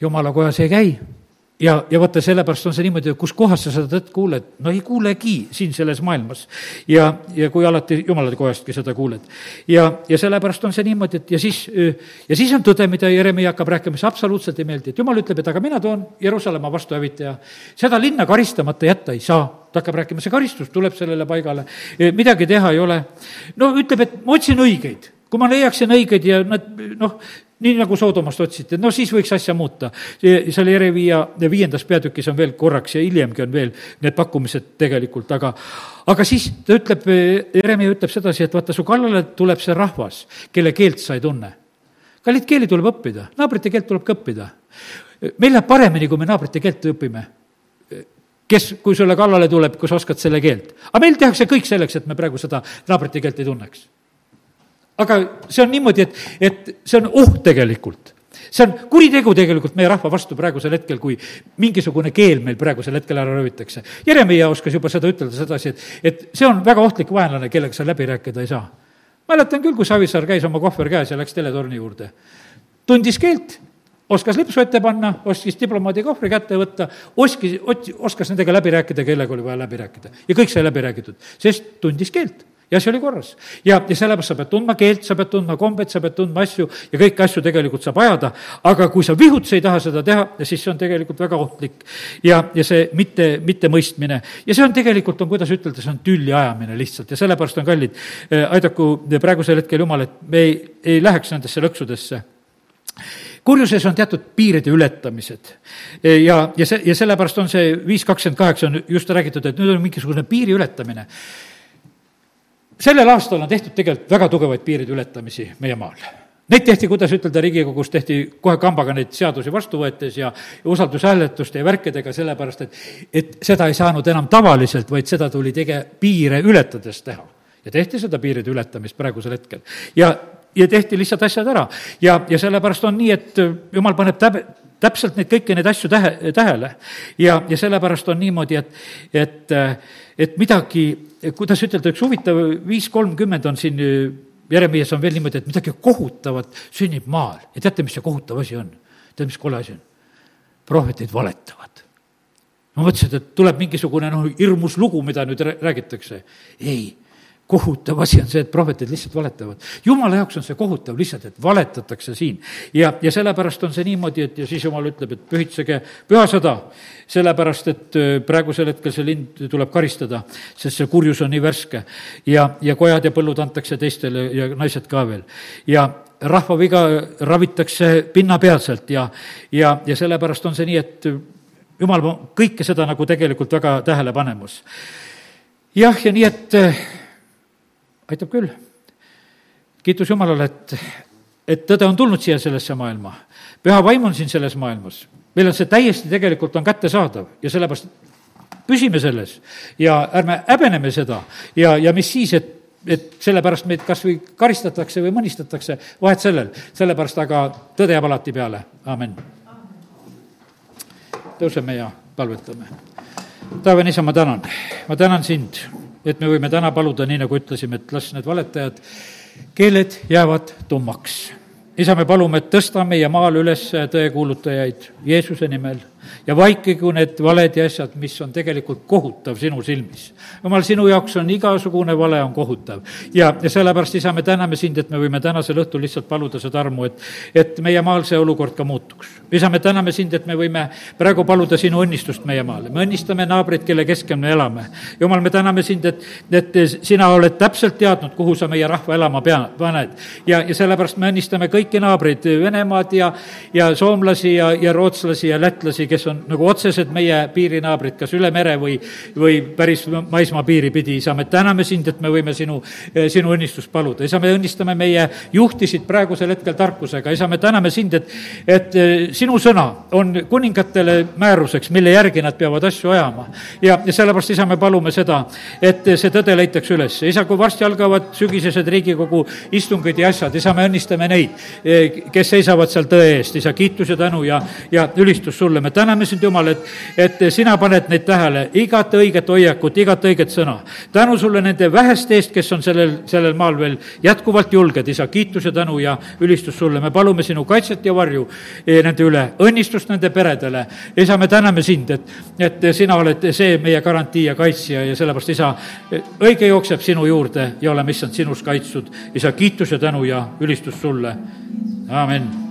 [SPEAKER 1] jumala kojas ei käi ja, ja vaata, sellepärast on see niimoodi, et kus kohas sa seda tõtt kuuled, no ei kuulegi siin selles maailmas. ja, ja kui alati jumala kojastki seda kuuled. ja, ja sellepärast on see niimoodi, et ja siis, ja siis on tõde, mida Jeremia hakkab rääkima, see absoluutselt ei meeldi, et jumal ütleb, et aga mina toon Jeruusalemma vastuhävitaja. seda linna karistamata jätta ei saa ta hakkab rääkima, see karistus tuleb sellele paigale, midagi teha ei ole. no ütleb, et ma otsin õigeid, kui ma leiaksin õigeid ja nad noh, nii nagu Soodomast otsiti, no siis võiks asja muuta. seal Jerevia viiendas peatükis on veel korraks ja hiljemgi on veel need pakkumised tegelikult, aga aga siis ta ütleb, Jeremia ütleb sedasi, et vaata, su kallale tuleb see rahvas, kelle keelt sa ei tunne. kallid keeli tuleb õppida, naabrite keelt tuleb ka õppida. meil läheb paremini, kui me naabrite keelt õpime kes, kui sulle kallale tuleb, kui sa oskad selle keelt. aga meil tehakse kõik selleks, et me praegu seda naabrite keelt ei tunneks aga see on niimoodi, et, et see on oht tegelikult see on kuritegu tegelikult meie rahva vastu praegusel hetkel, kui mingisugune keel meil praegusel hetkel ära röövitakse. Jeremiah oskas juba seda ütelda sedasi, et, et see on väga ohtlik vaenlane, kellega sa läbi rääkida ei saa. mäletan küll, kui Savisaar käis oma kohver käes ja läks teletorni juurde. tundis keelt, oskas lipsu ette panna, oskas diplomaadi kohvri kätte võtta, oskis, oskas nendega läbi rääkida, kellega oli vaja läbi rääkida. ja kõik sai läbi räägitud, sest tundis keelt ja see oli korras. ja, ja sellepärast sa pead tundma keelt, sa pead tundma kombed, sa pead tundma asju ja kõiki asju tegelikult saab ajada, aga kui sa vihutsi ei taha seda teha, siis see on tegelikult väga ohtlik. ja, ja see mitte, mittemõistmine ja see on tegelikult, on, kuidas ütelda, see on tülli ajamine lihtsalt ja sellepärast on kallid, eh, aidaku praegusel hetkel Jumal, et me ei, ei läheks nendesse lõksudesse kurjuses on teatud piiride ületamised. ja, ja see, ja sellepärast on see viis kakskümmend kaheksa on just räägitud, et nüüd on mingisugune piiri ületamine sellel aastal on tehtud tegelikult väga tugevaid piiride ületamisi meie maal. Neid tehti, kuidas ütelda, Riigikogus tehti kohe kambaga neid seadusi vastu võetes ja usaldushääletuste ja värkidega, sellepärast et, et seda ei saanud enam tavaliselt, vaid seda tuli tege-, piire ületades teha. ja tehti seda piiride ületamist praegusel hetkel. ja, ja tehti lihtsalt asjad ära. ja, ja sellepärast on nii, et jumal paneb täp-, täpselt neid kõiki neid asju tähe, tähele. ja, ja sellepärast on niimoodi, et, et, et midagi kuidas ütelda, üks huvitav viis kolmkümmend on siin Jeremias on veel niimoodi, et midagi kohutavat sünnib maal ja teate, mis see kohutav asi on? tead, mis kole asi on? prohvetid valetavad. ma mõtlesin, et tuleb mingisugune noh, hirmus lugu, mida nüüd räägitakse. ei, kohutav asi on see, et prohvetid lihtsalt valetavad. jumala jaoks on see kohutav lihtsalt, et valetatakse siin. ja, ja sellepärast on see niimoodi, et ja siis jumal ütleb, et pühitsege pühasõda, sellepärast et äh, praegusel hetkel see lind tuleb karistada, sest see kurjus on nii värske. ja, ja kojad ja põllud antakse teistele ja naised ka veel. ja rahva viga ravitakse pinnapealselt ja, ja, ja sellepärast on see nii, et jumal kõike seda nagu tegelikult väga tähele panemas. jah, ja nii, et aitab küll. kiitus Jumalale, et, et tõde on tulnud siia sellesse maailma. püha vaim on siin selles maailmas. meil on see täiesti tegelikult on kättesaadav ja sellepärast püsime selles ja ärme häbeneme seda ja, ja mis siis, et et sellepärast meid kas või karistatakse või mõnistatakse, vahet sellel, sellepärast aga tõde jääb alati peale, amin. tõuseme ja palvetame. taevane isa, ma tänan, ma tänan sind et me võime täna paluda, nii nagu ütlesime, et las need valetajad keeled jäävad tummaks. isa, me palume, et tõsta meie maal üles tõekuulutajaid Jeesuse nimel ja vaikigu need valed ja asjad, mis on tegelikult kohutav sinu silmis. jumal, sinu jaoks on igasugune vale on kohutav. ja, ja sellepärast, isa, me täname sind, et me võime tänasel õhtul lihtsalt paluda seda armu, et, et meie maal see olukord ka muutuks. isa, me täname sind, et me võime praegu paluda sinu õnnistust meie maale. me õnnistame naabrit, kelle keskel me elame. jumal, me täname sind, et, et sina oled täpselt teadnud, kuhu sa meie rahva elama pea, paned. ja, ja sellepärast me õnnistame kõiki naabreid, Venemaad ja, ja soomlasi ja, ja rootslasi ja lätlasi, kes on nagu otsesed meie piirinaabrid, kas üle mere või, või päris maismaapiiri pidi, isa, me täname sind, et me võime sinu, sinu õnnistust paluda. isa, me õnnistame meie juhtisid praegusel hetkel tarkusega, isa, me täname sind, et, et eh, sinu sõna on kuningatele määruseks, mille järgi nad peavad asju ajama. ja, ja sellepärast, isa, me palume seda, et see tõde leitakse üles. isa, kui varsti algavad sügisesed Riigikogu istungid ja asjad, isa, me õnnistame neid, eh, kes seisavad seal tõe eest, isa, kiitus ja tänu ja, ja ülistus sulle, me täname sind, Jumal, et, et sina paned neid tähele, igat õiget hoiakut, igat õiget sõna. tänu sulle nende väheste eest, kes on sellel, sellel maal veel jätkuvalt julged, isa, kiitus ja tänu ja ülistus sulle, me palume sinu kaitset ja varju eh, nende üle, õnnistust nende peredele. isa, me täname sind, et, et sina oled see meie garantii ja kaitsja ja sellepärast, isa, õige jookseb sinu juurde ja oleme, issand, sinus kaitstud. isa, kiitus ja tänu ja ülistus sulle, amin